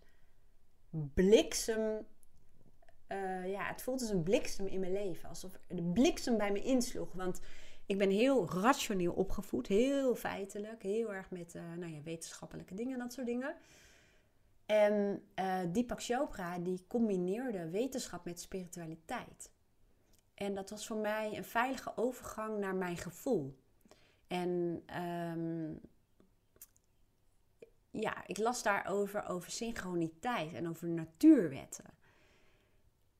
bliksem. Uh, ja, het voelt als een bliksem in mijn leven. Alsof de bliksem bij me insloeg. Want Ik ben heel rationeel opgevoed, heel feitelijk, heel erg met uh, nou ja, wetenschappelijke dingen en dat soort dingen. En uh, Deepak Chopra die combineerde wetenschap met spiritualiteit. En dat was voor mij een veilige overgang naar mijn gevoel. En um, ja, ik las daarover over synchroniteit en over natuurwetten.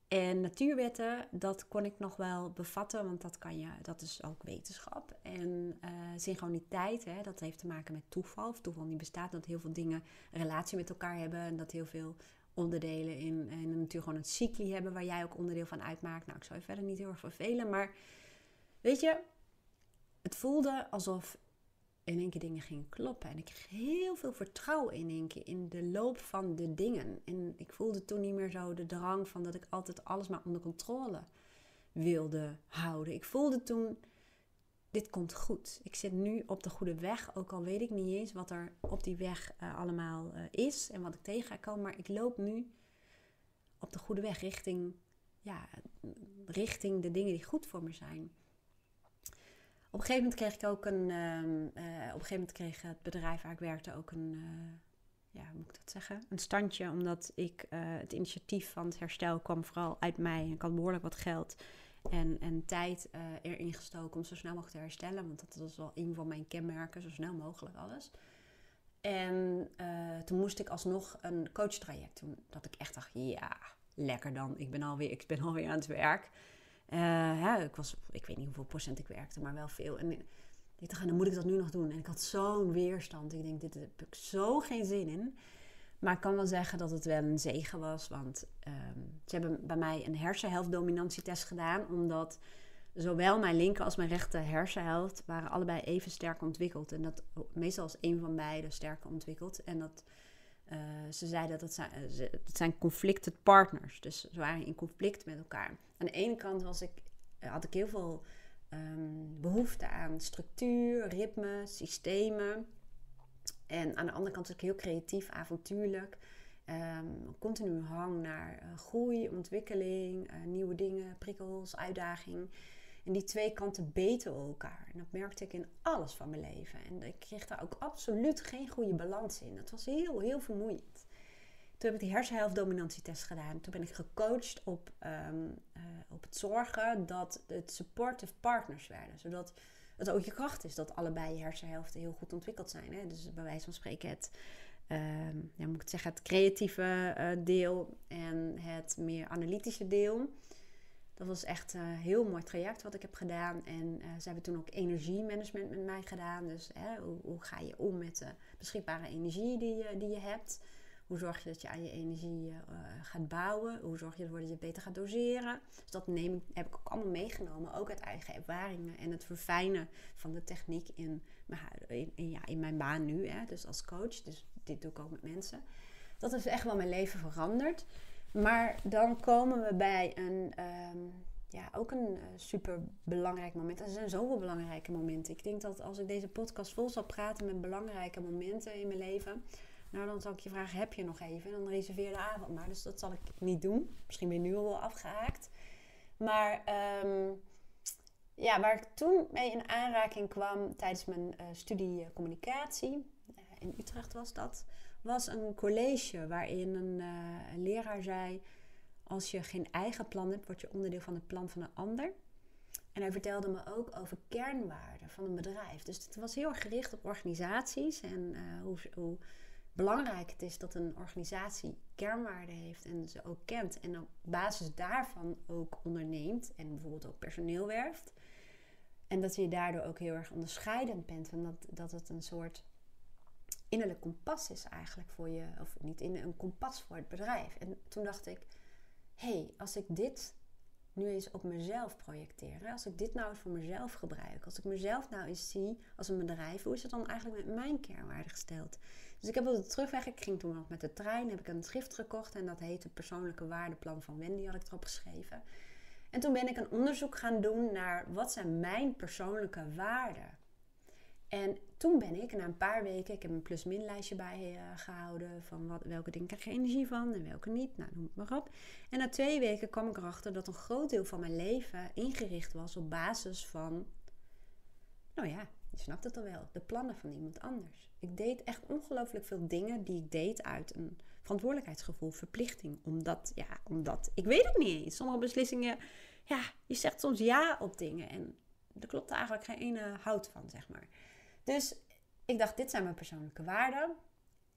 En natuurwetten, dat kon ik nog wel bevatten, want dat, kan je, dat is ook wetenschap. En uh, synchroniteit, hè, dat heeft te maken met toeval. Of toeval niet bestaat, dat heel veel dingen relatie met elkaar hebben. En dat heel veel onderdelen in, in de natuur gewoon een cycli hebben waar jij ook onderdeel van uitmaakt. Nou, ik zou je verder niet heel erg vervelen, maar weet je, het voelde alsof in één keer dingen gingen kloppen. En ik kreeg heel veel vertrouwen in één keer in de loop van de dingen. En ik voelde toen niet meer zo de drang van dat ik altijd alles maar onder controle wilde houden. Ik voelde toen, dit komt goed. Ik zit nu op de goede weg, ook al weet ik niet eens wat er op die weg uh, allemaal uh, is en wat ik tegen ga komen. Maar ik loop nu op de goede weg richting, ja, richting de dingen die goed voor me zijn. Op een gegeven moment kreeg ik ook een. Uh, op een gegeven moment kreeg het bedrijf waar ik werkte ook een. Ja, hoe moet ik dat zeggen? Een standje, omdat ik het initiatief van het herstel kwam vooral uit mij. Ik had behoorlijk wat geld en, en tijd erin gestoken om zo snel mogelijk te herstellen. Want dat was wel een van mijn kenmerken, zo snel mogelijk alles. En toen moest ik alsnog een coachtraject doen. Dat ik echt dacht, ja, lekker dan. Ik ben alweer, ik ben alweer aan het werk. Uh, ik, was, ik weet niet hoeveel procent ik werkte, maar wel veel. En ik dacht, dan moet ik dat nu nog doen. En ik had zo'n weerstand. Ik denk, dit heb ik zo geen zin in. Maar ik kan wel zeggen dat het wel een zegen was. Want um, ze hebben bij mij een hersenhelftdominantietest gedaan. Omdat zowel mijn linker als mijn rechter hersenhelft waren allebei even sterk ontwikkeld. En dat meestal als een van beiden sterker ontwikkeld. En dat uh, ze zeiden dat zijn, uh, het zijn conflicted partners. Dus ze waren in conflict met elkaar. Aan de ene kant ik, eh, had ik heel veel um, behoefte aan structuur, ritme, systemen. En aan de andere kant was ik heel creatief, avontuurlijk. Um, continu hang naar uh, groei, ontwikkeling, uh, nieuwe dingen, prikkels, uitdaging. En die twee kanten beten elkaar. En dat merkte ik in alles van mijn leven. En ik kreeg daar ook absoluut geen goede balans in. Dat was heel, heel vermoeiend. Toen heb ik die hersenhelft-dominantietest gedaan. Toen ben ik gecoacht op, um, uh, op het zorgen dat het supportive partners werden. Zodat het ook je kracht is dat allebei je hersenhelften heel goed ontwikkeld zijn. Hè? Dus bij wijze van spreken het, um, ja, moet ik zeggen, het creatieve uh, deel en het meer analytische deel. Dat was echt een heel mooi traject wat ik heb gedaan. En uh, ze hebben toen ook energiemanagement met mij gedaan. Dus hè, hoe, hoe, ga je om met de beschikbare energie die je, die je hebt? Hoe zorg je dat je aan je energie uh, gaat bouwen? Hoe zorg je ervoor dat je beter gaat doseren? Dus dat neem, heb ik ook allemaal meegenomen. Ook uit eigen ervaringen. En het verfijnen van de techniek in mijn, in, ja, in mijn baan nu. Hè, dus als coach. Dus dit doe ik ook met mensen. Dat heeft echt wel mijn leven veranderd. Maar dan komen we bij een, um, ja, ook een uh, super belangrijk moment. Er zijn zoveel belangrijke momenten. Ik denk dat als ik deze podcast vol zal praten met belangrijke momenten in mijn leven, nou dan zal ik je vragen: heb je nog even? Dan reserveer de avond maar. Dus dat zal ik niet doen. Misschien ben je nu al wel afgehaakt. Maar um, ja, waar ik toen mee in aanraking kwam tijdens mijn uh, studie communicatie, uh, in Utrecht was dat was een college waarin een, leraar zei: Als je geen eigen plan hebt, word je onderdeel van het plan van een ander. En hij vertelde me ook over kernwaarden van een bedrijf. Dus het was heel erg gericht op organisaties en hoe, hoe, belangrijk het is dat een organisatie kernwaarden heeft en ze ook kent. En op basis daarvan ook onderneemt en bijvoorbeeld ook personeel werft. En dat je daardoor ook heel erg onderscheidend bent. En dat, dat het een soort innerlijk kompas is eigenlijk voor je, of niet in een kompas voor het bedrijf. En toen dacht ik, hé, hey, als ik dit nu eens op mezelf projecteer, als ik dit nou eens voor mezelf gebruik, als ik mezelf nou eens zie als een bedrijf, hoe is het dan eigenlijk met mijn kernwaarden gesteld? Dus ik heb op de terugweg, ik ging toen nog met de trein, heb ik een schrift gekocht en dat heette Persoonlijke Waardeplan van Wendy, had ik erop geschreven. En toen ben ik een onderzoek gaan doen naar wat zijn mijn persoonlijke waarden. En toen ben ik, na een paar weken, ik heb een plus-min lijstje bij uh, gehouden van wat, welke dingen krijg je energie van en welke niet. Nou, noem het maar op. En na twee weken kwam ik erachter dat een groot deel van mijn leven ingericht was op basis van Nou ja, je snapt het al wel. De plannen van iemand anders. Ik deed echt ongelooflijk veel dingen die ik deed uit een verantwoordelijkheidsgevoel, verplichting. Omdat, ja, omdat, ik weet het niet eens. Sommige beslissingen, ja, je zegt soms ja op dingen. En er klopt eigenlijk geen ene hout van, zeg maar. Dus ik dacht, dit zijn mijn persoonlijke waarden.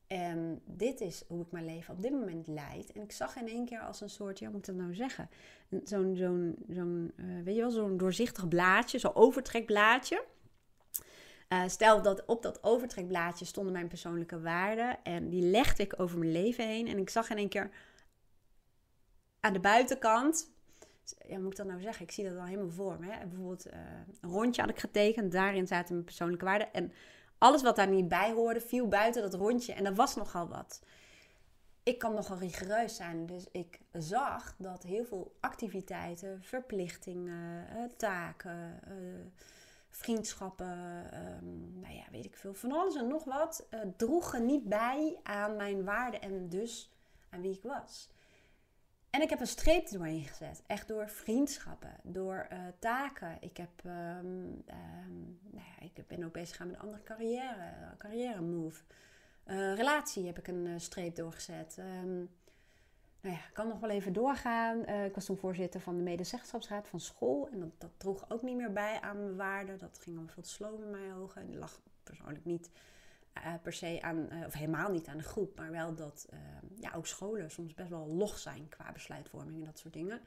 En dit is hoe ik mijn leven op dit moment leid. En ik zag in één keer als een soort, ja, hoe moet ik dat nou zeggen? Zo'n, zo'n, zo'n uh, weet je wel, zo'n doorzichtig blaadje, zo'n overtrekblaadje. Uh, stel dat op dat overtrekblaadje stonden mijn persoonlijke waarden. En die legde ik over mijn leven heen. En ik zag in één keer aan de buitenkant. Ja, moet ik dat nou zeggen? Ik zie dat al helemaal voor me. Hè? Bijvoorbeeld uh, een rondje had ik getekend. Daarin zaten mijn persoonlijke waarden. En alles wat daar niet bij hoorde, viel buiten dat rondje. En dat was nogal wat. Ik kan nogal rigoureus zijn. Dus ik zag dat heel veel activiteiten, verplichtingen, uh, taken vriendschappen, um, nou ja, weet ik veel, van alles en nog wat, uh, droegen niet bij aan mijn waarden en dus aan wie ik was. En ik heb een streep doorheen gezet. Echt door vriendschappen, door uh, taken. Ik, heb, um, nou ja, ik ben ook bezig gaan met een andere carrière, carrière move. Uh, relatie heb ik een streep doorgezet. Nou ja, ik kan nog wel even doorgaan. Uh, ik was toen voorzitter van de medezeggenschapsraad van school. En dat, dat droeg ook niet meer bij aan mijn waarden. Dat ging al veel te sloom in mijn ogen. En lag persoonlijk niet uh, per se aan, uh, of helemaal niet aan de groep. Maar wel dat ja, ook scholen soms best wel log zijn qua besluitvorming en dat soort dingen.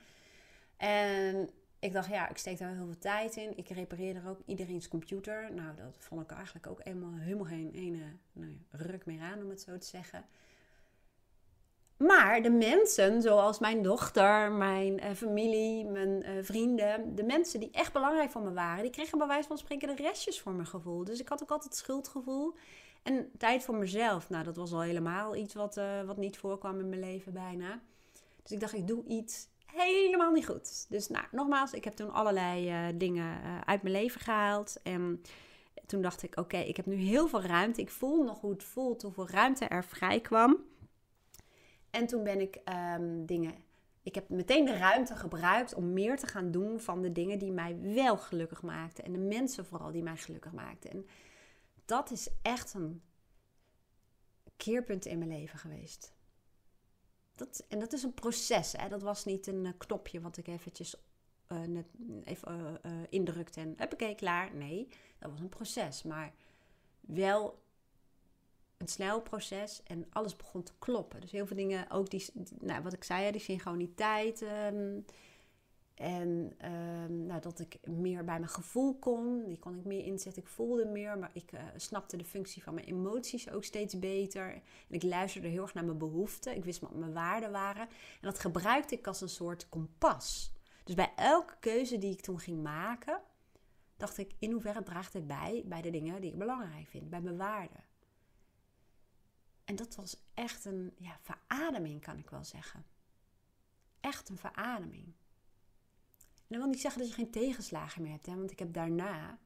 En ik dacht, ja, ik steek daar heel veel tijd in. Ik repareer er ook iedereen's computer. Nou, dat vond ik eigenlijk ook eenmaal, helemaal geen ene nou ja, ruk meer aan, om het zo te zeggen. Maar de mensen, zoals mijn dochter, mijn uh, familie, mijn uh, vrienden, de mensen die echt belangrijk voor me waren, die kregen bij wijze van spreken de restjes voor mijn gevoel. Dus ik had ook altijd schuldgevoel. En tijd voor mezelf, nou dat was al helemaal iets wat, uh, wat niet voorkwam in mijn leven bijna. Dus ik dacht, ik doe iets helemaal niet goed. Dus nou, nogmaals, ik heb toen allerlei dingen uit mijn leven gehaald. En toen dacht ik, oké, ik heb nu heel veel ruimte. Ik voel nog hoe het voelt, hoeveel ruimte er vrij kwam. En toen ben ik um, dingen. Ik heb meteen de ruimte gebruikt om meer te gaan doen van de dingen die mij wel gelukkig maakten. En de mensen vooral die mij gelukkig maakten. En dat is echt een keerpunt in mijn leven geweest. Dat, en dat is een proces. Hè? Dat was niet een eh, knopje wat ik eventjes uh, net even uh, indrukte en klaar. Nee, dat was een proces. Maar wel een snel proces en alles begon te kloppen. Dus heel veel dingen, ook die, nou, wat ik zei, die synchroniteit. En um, nou, dat ik meer bij mijn gevoel kon. Die kon ik meer inzetten. Ik voelde meer, maar ik uh, snapte de functie van mijn emoties ook steeds beter. En ik luisterde heel erg naar mijn behoeften. Ik wist wat mijn waarden waren. En dat gebruikte ik als een soort kompas. Dus bij elke keuze die ik toen ging maken, dacht ik in hoeverre draagt het bij bij de dingen die ik belangrijk vind, bij mijn waarden. En dat was echt een ja, verademing, kan ik wel zeggen. Echt een verademing. En dat wil niet zeggen dat je geen tegenslagen meer hebt, hè? want ik heb daarna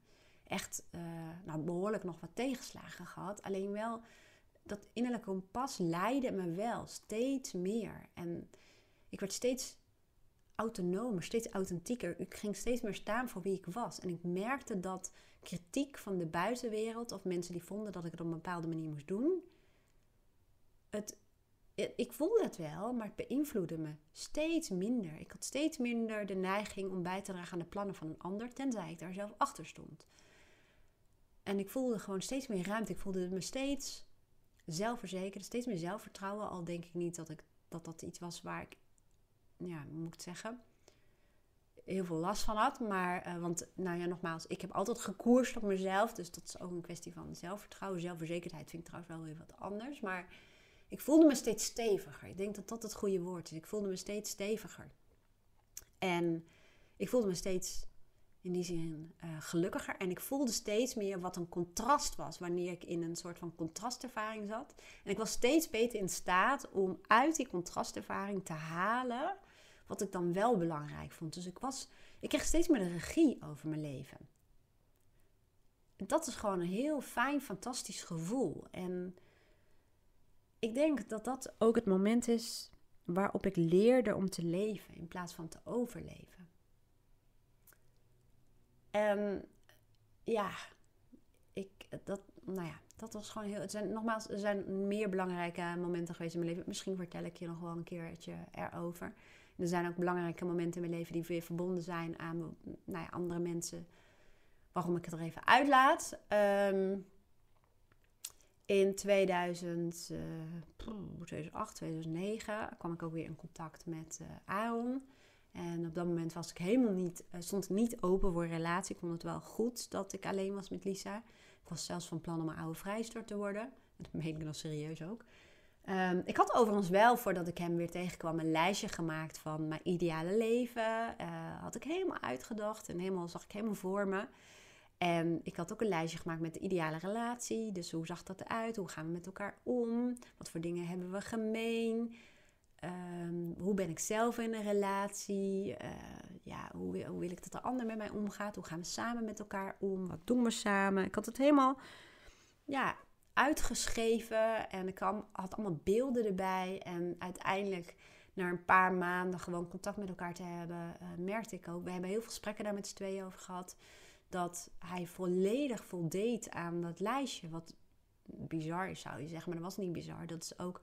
echt uh, nou, behoorlijk nog wat tegenslagen gehad. Alleen wel dat innerlijke kompas leidde me wel steeds meer. En ik werd steeds autonomer, steeds authentieker. Ik ging steeds meer staan voor wie ik was. En ik merkte dat kritiek van de buitenwereld of mensen die vonden dat ik het op een bepaalde manier moest doen, het, ik voelde het wel, maar het beïnvloedde me steeds minder. Ik had steeds minder de neiging om bij te dragen aan de plannen van een ander, tenzij ik daar zelf achter stond. En ik voelde gewoon steeds meer ruimte. Ik voelde me steeds zelfverzekerd, steeds meer zelfvertrouwen. Al denk ik niet dat ik, dat, dat iets was waar ik, ja, moet zeggen, heel veel last van had. Maar, uh, want, nou ja, nogmaals, ik heb altijd gekoerst op mezelf. Dus dat is ook een kwestie van zelfvertrouwen. Zelfverzekerdheid vind ik trouwens wel weer wat anders. Maar ik voelde me steeds steviger. Ik denk dat dat het goede woord is. Ik voelde me steeds steviger. En ik voelde me steeds in die zin uh, gelukkiger. En ik voelde steeds meer wat een contrast was wanneer ik in een soort van contrastervaring zat. En ik was steeds beter in staat om uit die contrastervaring te halen wat ik dan wel belangrijk vond. Dus ik, was, ik kreeg steeds meer de regie over mijn leven. dat is gewoon een heel fijn, fantastisch gevoel. En ik denk dat dat ook het moment is waarop ik leerde om te leven in plaats van te overleven. En ja, ik, dat, nou ja, dat was gewoon heel. Het zijn, nogmaals, er zijn meer belangrijke momenten geweest in mijn leven. Misschien vertel ik je nog wel een keertje erover. er zijn ook belangrijke momenten in mijn leven die weer verbonden zijn aan nou ja, andere mensen. Waarom ik het er even uitlaat. Um, in 2000, uh, 2008, 2009 kwam ik ook weer in contact met uh, Aaron. En op dat moment was ik helemaal niet, uh, stond niet open voor een relatie. Ik vond het wel goed dat ik alleen was met Lisa. Ik was zelfs van plan om een oude vrijstort te worden. Dat meen ik nog serieus ook. Um, ik had overigens wel, voordat ik hem weer tegenkwam, een lijstje gemaakt van mijn ideale leven. Uh, had ik helemaal uitgedacht en helemaal zag ik helemaal voor me. En ik had ook een lijstje gemaakt met de ideale relatie. Dus hoe zag dat eruit? Hoe gaan we met elkaar om? Wat voor dingen hebben we gemeen? Um, hoe ben ik zelf in een relatie? Uh, ja, hoe, hoe, wil ik dat de ander met mij omgaat? Hoe gaan we samen met elkaar om? Wat doen we samen? Ik had het helemaal ja, uitgeschreven en ik had allemaal beelden erbij. En uiteindelijk, na een paar maanden gewoon contact met elkaar te hebben, uh, merkte ik ook, we hebben heel veel gesprekken daar met z'n tweeën over gehad, dat hij volledig voldeed aan dat lijstje. Wat bizar is, zou je zeggen, maar dat was niet bizar. Dat is ook,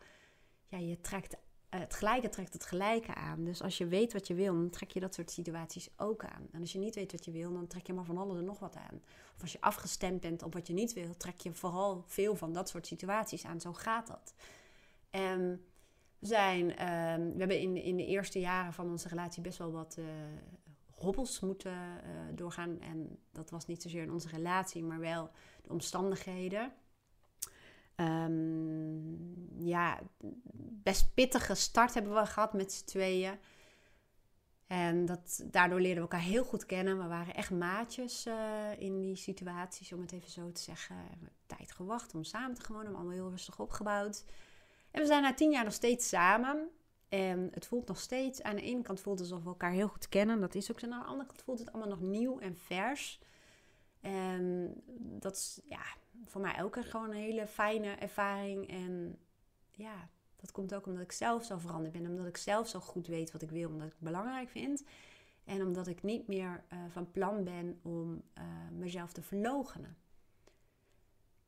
ja, je trekt het gelijke trekt het gelijke aan. Dus als je weet wat je wil, dan trek je dat soort situaties ook aan. En als je niet weet wat je wil, dan trek je maar van alles en nog wat aan. Of als je afgestemd bent op wat je niet wil, trek je vooral veel van dat soort situaties aan. Zo gaat dat. En we, zijn, ehm, we hebben in, in de eerste jaren van onze relatie best wel wat uh, hobbels moeten uh, doorgaan. En dat was niet zozeer in onze relatie, maar wel de omstandigheden. Um, ja, best pittige start hebben we gehad met z'n tweeën. En dat, daardoor leerden we elkaar heel goed kennen. We waren echt maatjes uh, in die situaties, om het even zo te zeggen. We hebben tijd gewacht om samen te wonen. Allemaal heel rustig opgebouwd. En we zijn na tien jaar nog steeds samen. En het voelt nog steeds, aan de ene kant voelt het alsof we elkaar heel goed kennen. Dat is ook zo. Aan de andere kant voelt het allemaal nog nieuw en vers. En dat is, ja, voor mij ook gewoon een hele fijne ervaring. En ja, dat komt ook omdat ik zelf zo veranderd ben. Omdat ik zelf zo goed weet wat ik wil. Omdat ik het belangrijk vind. En omdat ik niet meer uh, van plan ben om uh, mezelf te verloochenen.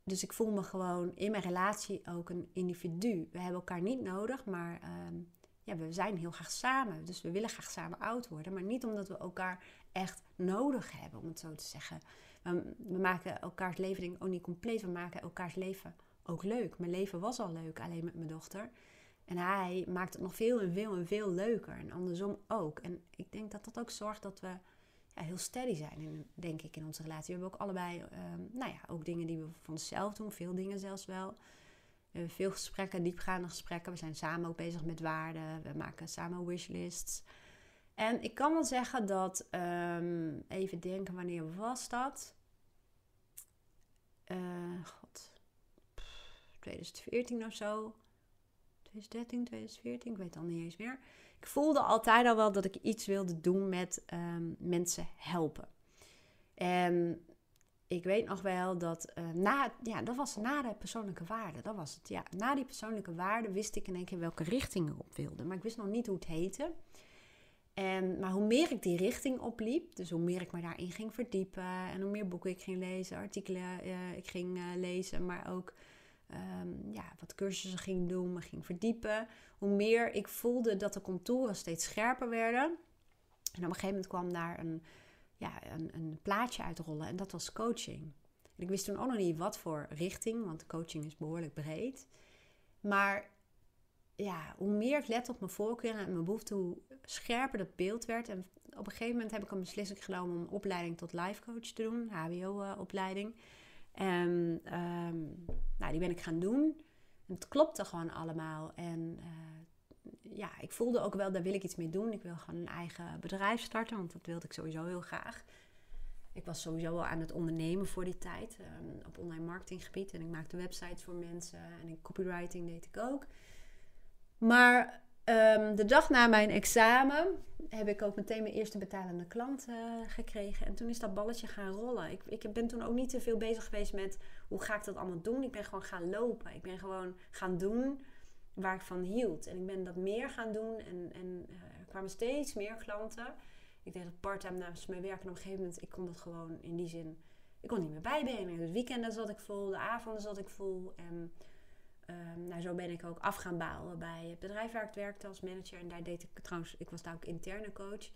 Dus ik voel me gewoon in mijn relatie ook een individu. We hebben elkaar niet nodig, maar uh, ja, we zijn heel graag samen. Dus we willen graag samen oud worden. Maar niet omdat we elkaar echt nodig hebben, om het zo te zeggen. We, maken elkaars leven ook niet compleet. We maken elkaars leven ook leuk. Mijn leven was al leuk, alleen met mijn dochter. En hij maakt het nog veel en veel en veel leuker. En andersom ook. En ik denk dat dat ook zorgt dat we ja, heel steady zijn, denk ik, in onze relatie. We hebben ook allebei, ehm, nou ja, ook dingen die we van onszelf doen. Veel dingen zelfs wel. We hebben veel gesprekken, diepgaande gesprekken. We zijn samen ook bezig met waarden. We maken samen wishlists. En ik kan wel zeggen dat, um, even denken, wanneer was dat? Uh, God, 2014 of zo. 2013, 2014, ik weet al niet eens meer. Ik voelde altijd al wel dat ik iets wilde doen met um, mensen helpen. En ik weet nog wel dat uh, na, ja, dat was na de persoonlijke waarde. Dat was het. Ja, na die persoonlijke waarde wist ik in één keer welke richting ik op wilde. Maar ik wist nog niet hoe het heette. En, maar hoe meer ik die richting opliep, dus hoe meer ik me daarin ging verdiepen en hoe meer boeken ik ging lezen, artikelen uh, ik ging uh, lezen, maar ook um, ja, wat cursussen ging doen, me ging verdiepen, hoe meer ik voelde dat de contouren steeds scherper werden. En op een gegeven moment kwam daar een, ja, een, een plaatje uitrollen en dat was coaching. Ik wist toen ook nog niet wat voor richting, want coaching is behoorlijk breed. Maar ja, hoe meer ik let op mijn voorkeuren en mijn behoefte, hoe scherper dat beeld werd. En op een gegeven moment heb ik een beslissing genomen om een opleiding tot life coach te doen, HBO-opleiding. En um, nou, die ben ik gaan doen. En het klopte gewoon allemaal. En uh, ja, ik voelde ook wel, daar wil ik iets mee doen. Ik wil gewoon een eigen bedrijf starten, want dat wilde ik sowieso heel graag. Ik was sowieso wel aan het ondernemen voor die tijd um, op online marketinggebied. En ik maakte websites voor mensen en in copywriting deed ik ook. Maar um, de dag na mijn examen heb ik ook meteen mijn eerste betalende klant uh, gekregen. En toen is dat balletje gaan rollen. Ik, ik ben toen ook niet te veel bezig geweest met hoe ga ik dat allemaal doen. Ik ben gewoon gaan lopen. Ik ben gewoon gaan doen waar ik van hield. En ik ben dat meer gaan doen. En, en uh, er kwamen steeds meer klanten. Ik deed het parttime naast mijn werk. En op een gegeven moment, ik kon dat gewoon in die zin ik kon niet meer bijbenen. De weekenden zat ik vol, de avonden zat ik vol. En um, nou, zo ben ik ook af gaan bouwen bij het bedrijf waar ik werkte als manager. En daar deed ik trouwens, ik was daar ook interne coach.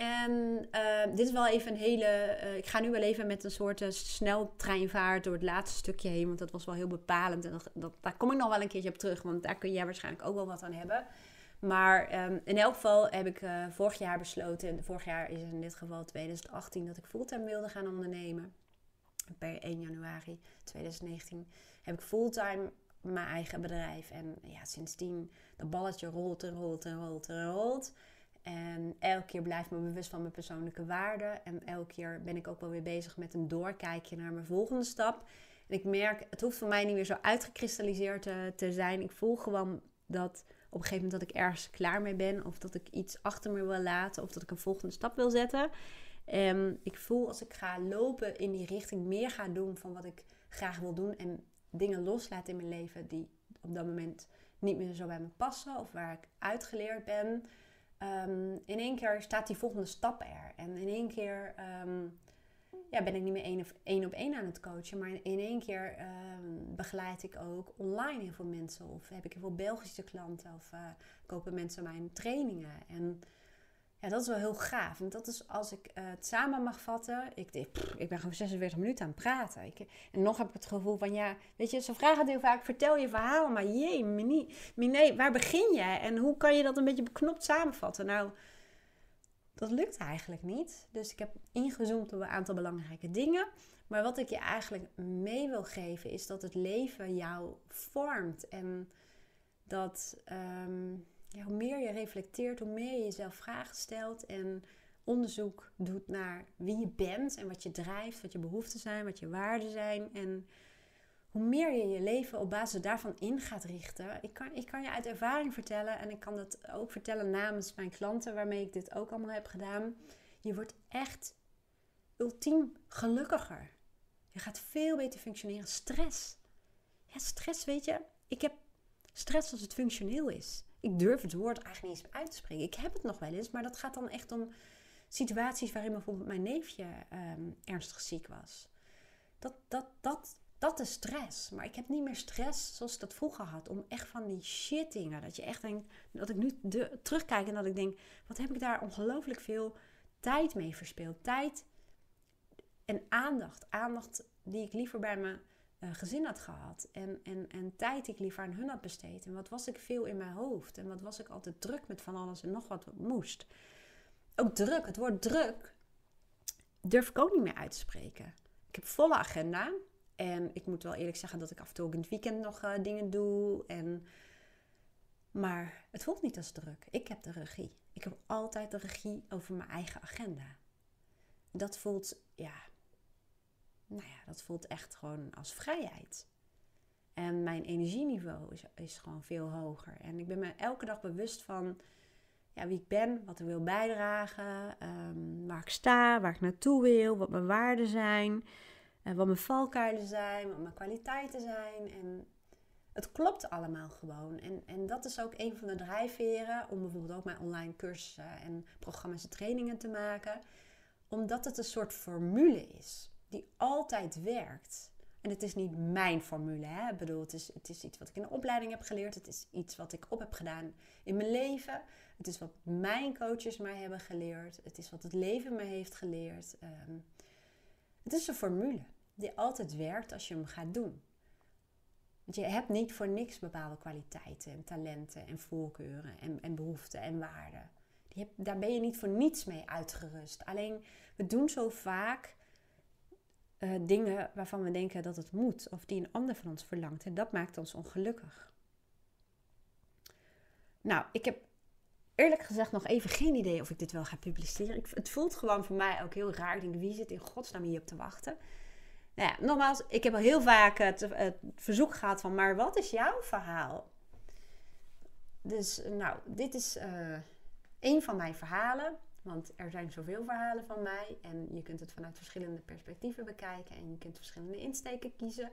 En uh, dit is wel even een hele. Uh, ik ga nu wel even met een soort uh, sneltreinvaart door het laatste stukje heen. Want dat was wel heel bepalend. En dat, daar kom ik nog wel een keertje op terug. Want daar kun jij waarschijnlijk ook wel wat aan hebben. Maar um, in elk geval heb ik vorig jaar besloten. Vorig jaar is in dit geval 2018 dat ik fulltime wilde gaan ondernemen. Per 1 januari 2019 heb ik fulltime mijn eigen bedrijf. En ja, sindsdien dat balletje rolt en rolt en rolt en rolt. En elke keer blijf ik me bewust van mijn persoonlijke waarden. En elke keer ben ik ook wel weer bezig met een doorkijkje naar mijn volgende stap. En ik merk, het hoeft voor mij niet meer zo uitgekristalliseerd te, te zijn. Ik voel gewoon dat op een gegeven moment dat ik ergens klaar mee ben. Of dat ik iets achter me wil laten. Of dat ik een volgende stap wil zetten. En ik voel als ik ga lopen in die richting, meer ga doen van wat ik graag wil doen. En dingen loslaat in mijn leven die op dat moment niet meer zo bij me passen. Of waar ik uitgeleerd ben um, in één keer staat die volgende stap er. En in één keer um, ja, ben ik niet meer één, op één aan het coachen. Maar in één keer um, begeleid ik ook online heel veel mensen. Of heb ik heel veel Belgische klanten. Of uh, kopen mensen mijn trainingen. En ja, dat is wel heel gaaf. Want dat is als ik uh, het samen mag vatten. Ik, denk, ik ben gewoon 46 minuten aan het praten. Ik, en nog heb ik het gevoel van, ja, weet je, ze vragen heel vaak, vertel je verhaal. Maar jee, mini, waar begin je? En hoe kan je dat een beetje beknopt samenvatten? Nou, dat lukt eigenlijk niet. Dus ik heb ingezoomd op een aantal belangrijke dingen. Maar wat ik je eigenlijk mee wil geven, is dat het leven jou vormt. En dat... Um, hoe meer je reflecteert, hoe meer je jezelf vragen stelt en onderzoek doet naar wie je bent en wat je drijft, wat je behoeften zijn, wat je waarden zijn. En hoe meer je je leven op basis daarvan in gaat richten. Ik kan, ik kan je uit ervaring vertellen en ik kan dat ook vertellen namens mijn klanten waarmee ik dit ook allemaal heb gedaan. Je wordt echt ultiem gelukkiger. Je gaat veel beter functioneren. Stress. Stress, weet je. Ik heb stress als het functioneel is ik durf het woord eigenlijk niet eens uit te spreken. Ik heb het nog wel eens, maar dat gaat dan echt om situaties waarin bijvoorbeeld mijn neefje ehm, ernstig ziek was. Dat, dat, dat, dat is stress. Maar ik heb niet meer stress zoals ik dat vroeger had. Om echt van die shit dingen. Dat je echt denkt, dat ik nu de, terugkijk en dat ik denk, wat heb ik daar ongelooflijk veel tijd mee verspeeld. Tijd en aandacht. Aandacht die ik liever bij me uh, gezin had gehad. En, en, en tijd ik liever aan hun had besteed. En wat was ik veel in mijn hoofd. En wat was ik altijd druk met van alles en nog wat, moest. Ook druk, het woord druk durf ik ook niet meer uit te spreken. Ik heb volle agenda. En ik moet wel eerlijk zeggen dat ik af en toe ook in het weekend nog uh, dingen doe. En... Maar het voelt niet als druk. Ik heb de regie. Ik heb altijd de regie over mijn eigen agenda. Dat voelt, ja, nou ja, dat voelt echt gewoon als vrijheid. En mijn energieniveau is, is gewoon veel hoger. En ik ben me elke dag bewust van ja, wie ik ben, wat ik wil bijdragen, um, waar ik sta, waar ik naartoe wil, wat mijn waarden zijn, en wat mijn valkuilen zijn, wat mijn kwaliteiten zijn. En het klopt allemaal gewoon. En, en dat is ook een van de drijfveren om bijvoorbeeld ook mijn online cursussen en programma's en trainingen te maken. Omdat het een soort formule is die altijd werkt. En het is niet mijn formule. Hè? Ik bedoel, het is, het is iets wat ik in de opleiding heb geleerd. Het is iets wat ik op heb gedaan in mijn leven. Het is wat mijn coaches mij hebben geleerd. Het is wat het leven me heeft geleerd. Ehm, het is een formule die altijd werkt als je hem gaat doen. Want je hebt niet voor niks bepaalde kwaliteiten en talenten en voorkeuren en, en behoeften en waarden. Die heb, daar ben je niet voor niets mee uitgerust. Alleen we doen zo vaak uh, dingen waarvan we denken dat het moet of die een ander van ons verlangt. En dat maakt ons ongelukkig. Nou, ik heb eerlijk gezegd nog even geen idee of ik dit wel ga publiceren. Het voelt gewoon voor mij ook heel raar. Denk, wie zit in godsnaam hier op te wachten? Nou ja, nogmaals, ik heb al heel vaak het, verzoek gehad van, maar wat is jouw verhaal? Dus nou, dit is uh, een van mijn verhalen. Want er zijn zoveel verhalen van mij en je kunt het vanuit verschillende perspectieven bekijken en je kunt verschillende insteken kiezen.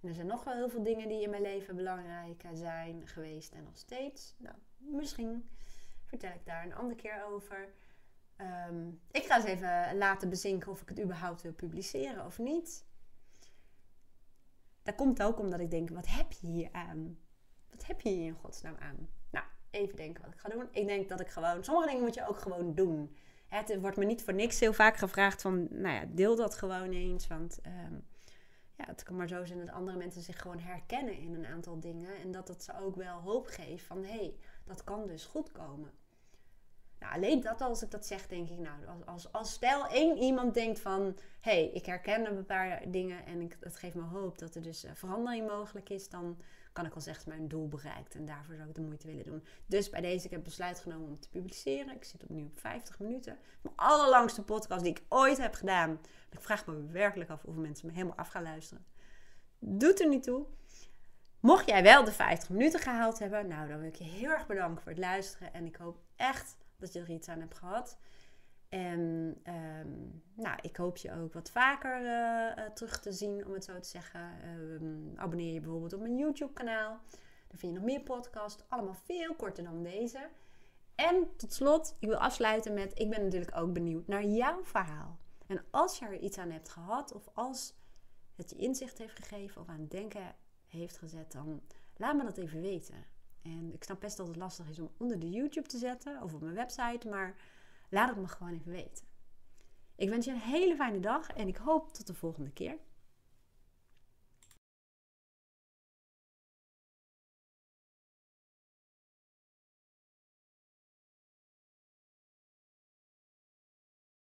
En er zijn nog wel heel veel dingen die in mijn leven belangrijk zijn geweest en nog steeds. Nou, misschien vertel ik daar een andere keer over. Ehm, ik ga eens even laten bezinken of ik het überhaupt wil publiceren of niet. Dat komt ook omdat ik denk, wat heb je hier aan? Wat heb je hier in godsnaam aan? Nou, even denken wat ik ga doen. Ik denk dat ik gewoon, sommige dingen moet je ook gewoon doen. Het wordt me niet voor niks heel vaak gevraagd van, nou ja, deel dat gewoon eens. Want ehm, ja, het kan maar zo zijn dat andere mensen zich gewoon herkennen in een aantal dingen. En dat het ze ook wel hoop geeft van, hé, hey, dat kan dus goed komen. Nou, alleen dat als ik dat zeg, denk ik, nou, als, als, stel één iemand denkt van, hé, hey, ik herken een paar dingen en ik, het geeft me hoop dat er dus uh, verandering mogelijk is, dan kan ik al zeggen mijn doel bereikt. En daarvoor zou ik de moeite willen doen. Dus bij deze, ik heb besluit genomen om te publiceren. Ik zit opnieuw op 50 minuten. Mijn allerlangste podcast die ik ooit heb gedaan. Ik vraag me werkelijk af hoeveel mensen me helemaal af gaan luisteren. Doet er niet toe. Mocht jij wel de 50 minuten gehaald hebben, nou dan wil ik je heel erg bedanken voor het luisteren. En ik hoop echt dat je er iets aan hebt gehad. En um, nou, ik hoop je ook wat vaker uh, terug te zien, om het zo te zeggen. Um, abonneer je bijvoorbeeld op mijn YouTube-kanaal. Dan vind je nog meer podcasts, allemaal veel korter dan deze. En tot slot, ik wil afsluiten met: ik ben natuurlijk ook benieuwd naar jouw verhaal. En als je er iets aan hebt gehad, of als het je inzicht heeft gegeven of aan het denken heeft gezet, dan laat me dat even weten. En ik snap best dat het lastig is om onder de YouTube te zetten of op mijn website, maar laat het me gewoon even weten. Ik wens je een hele fijne dag en ik hoop tot de volgende keer.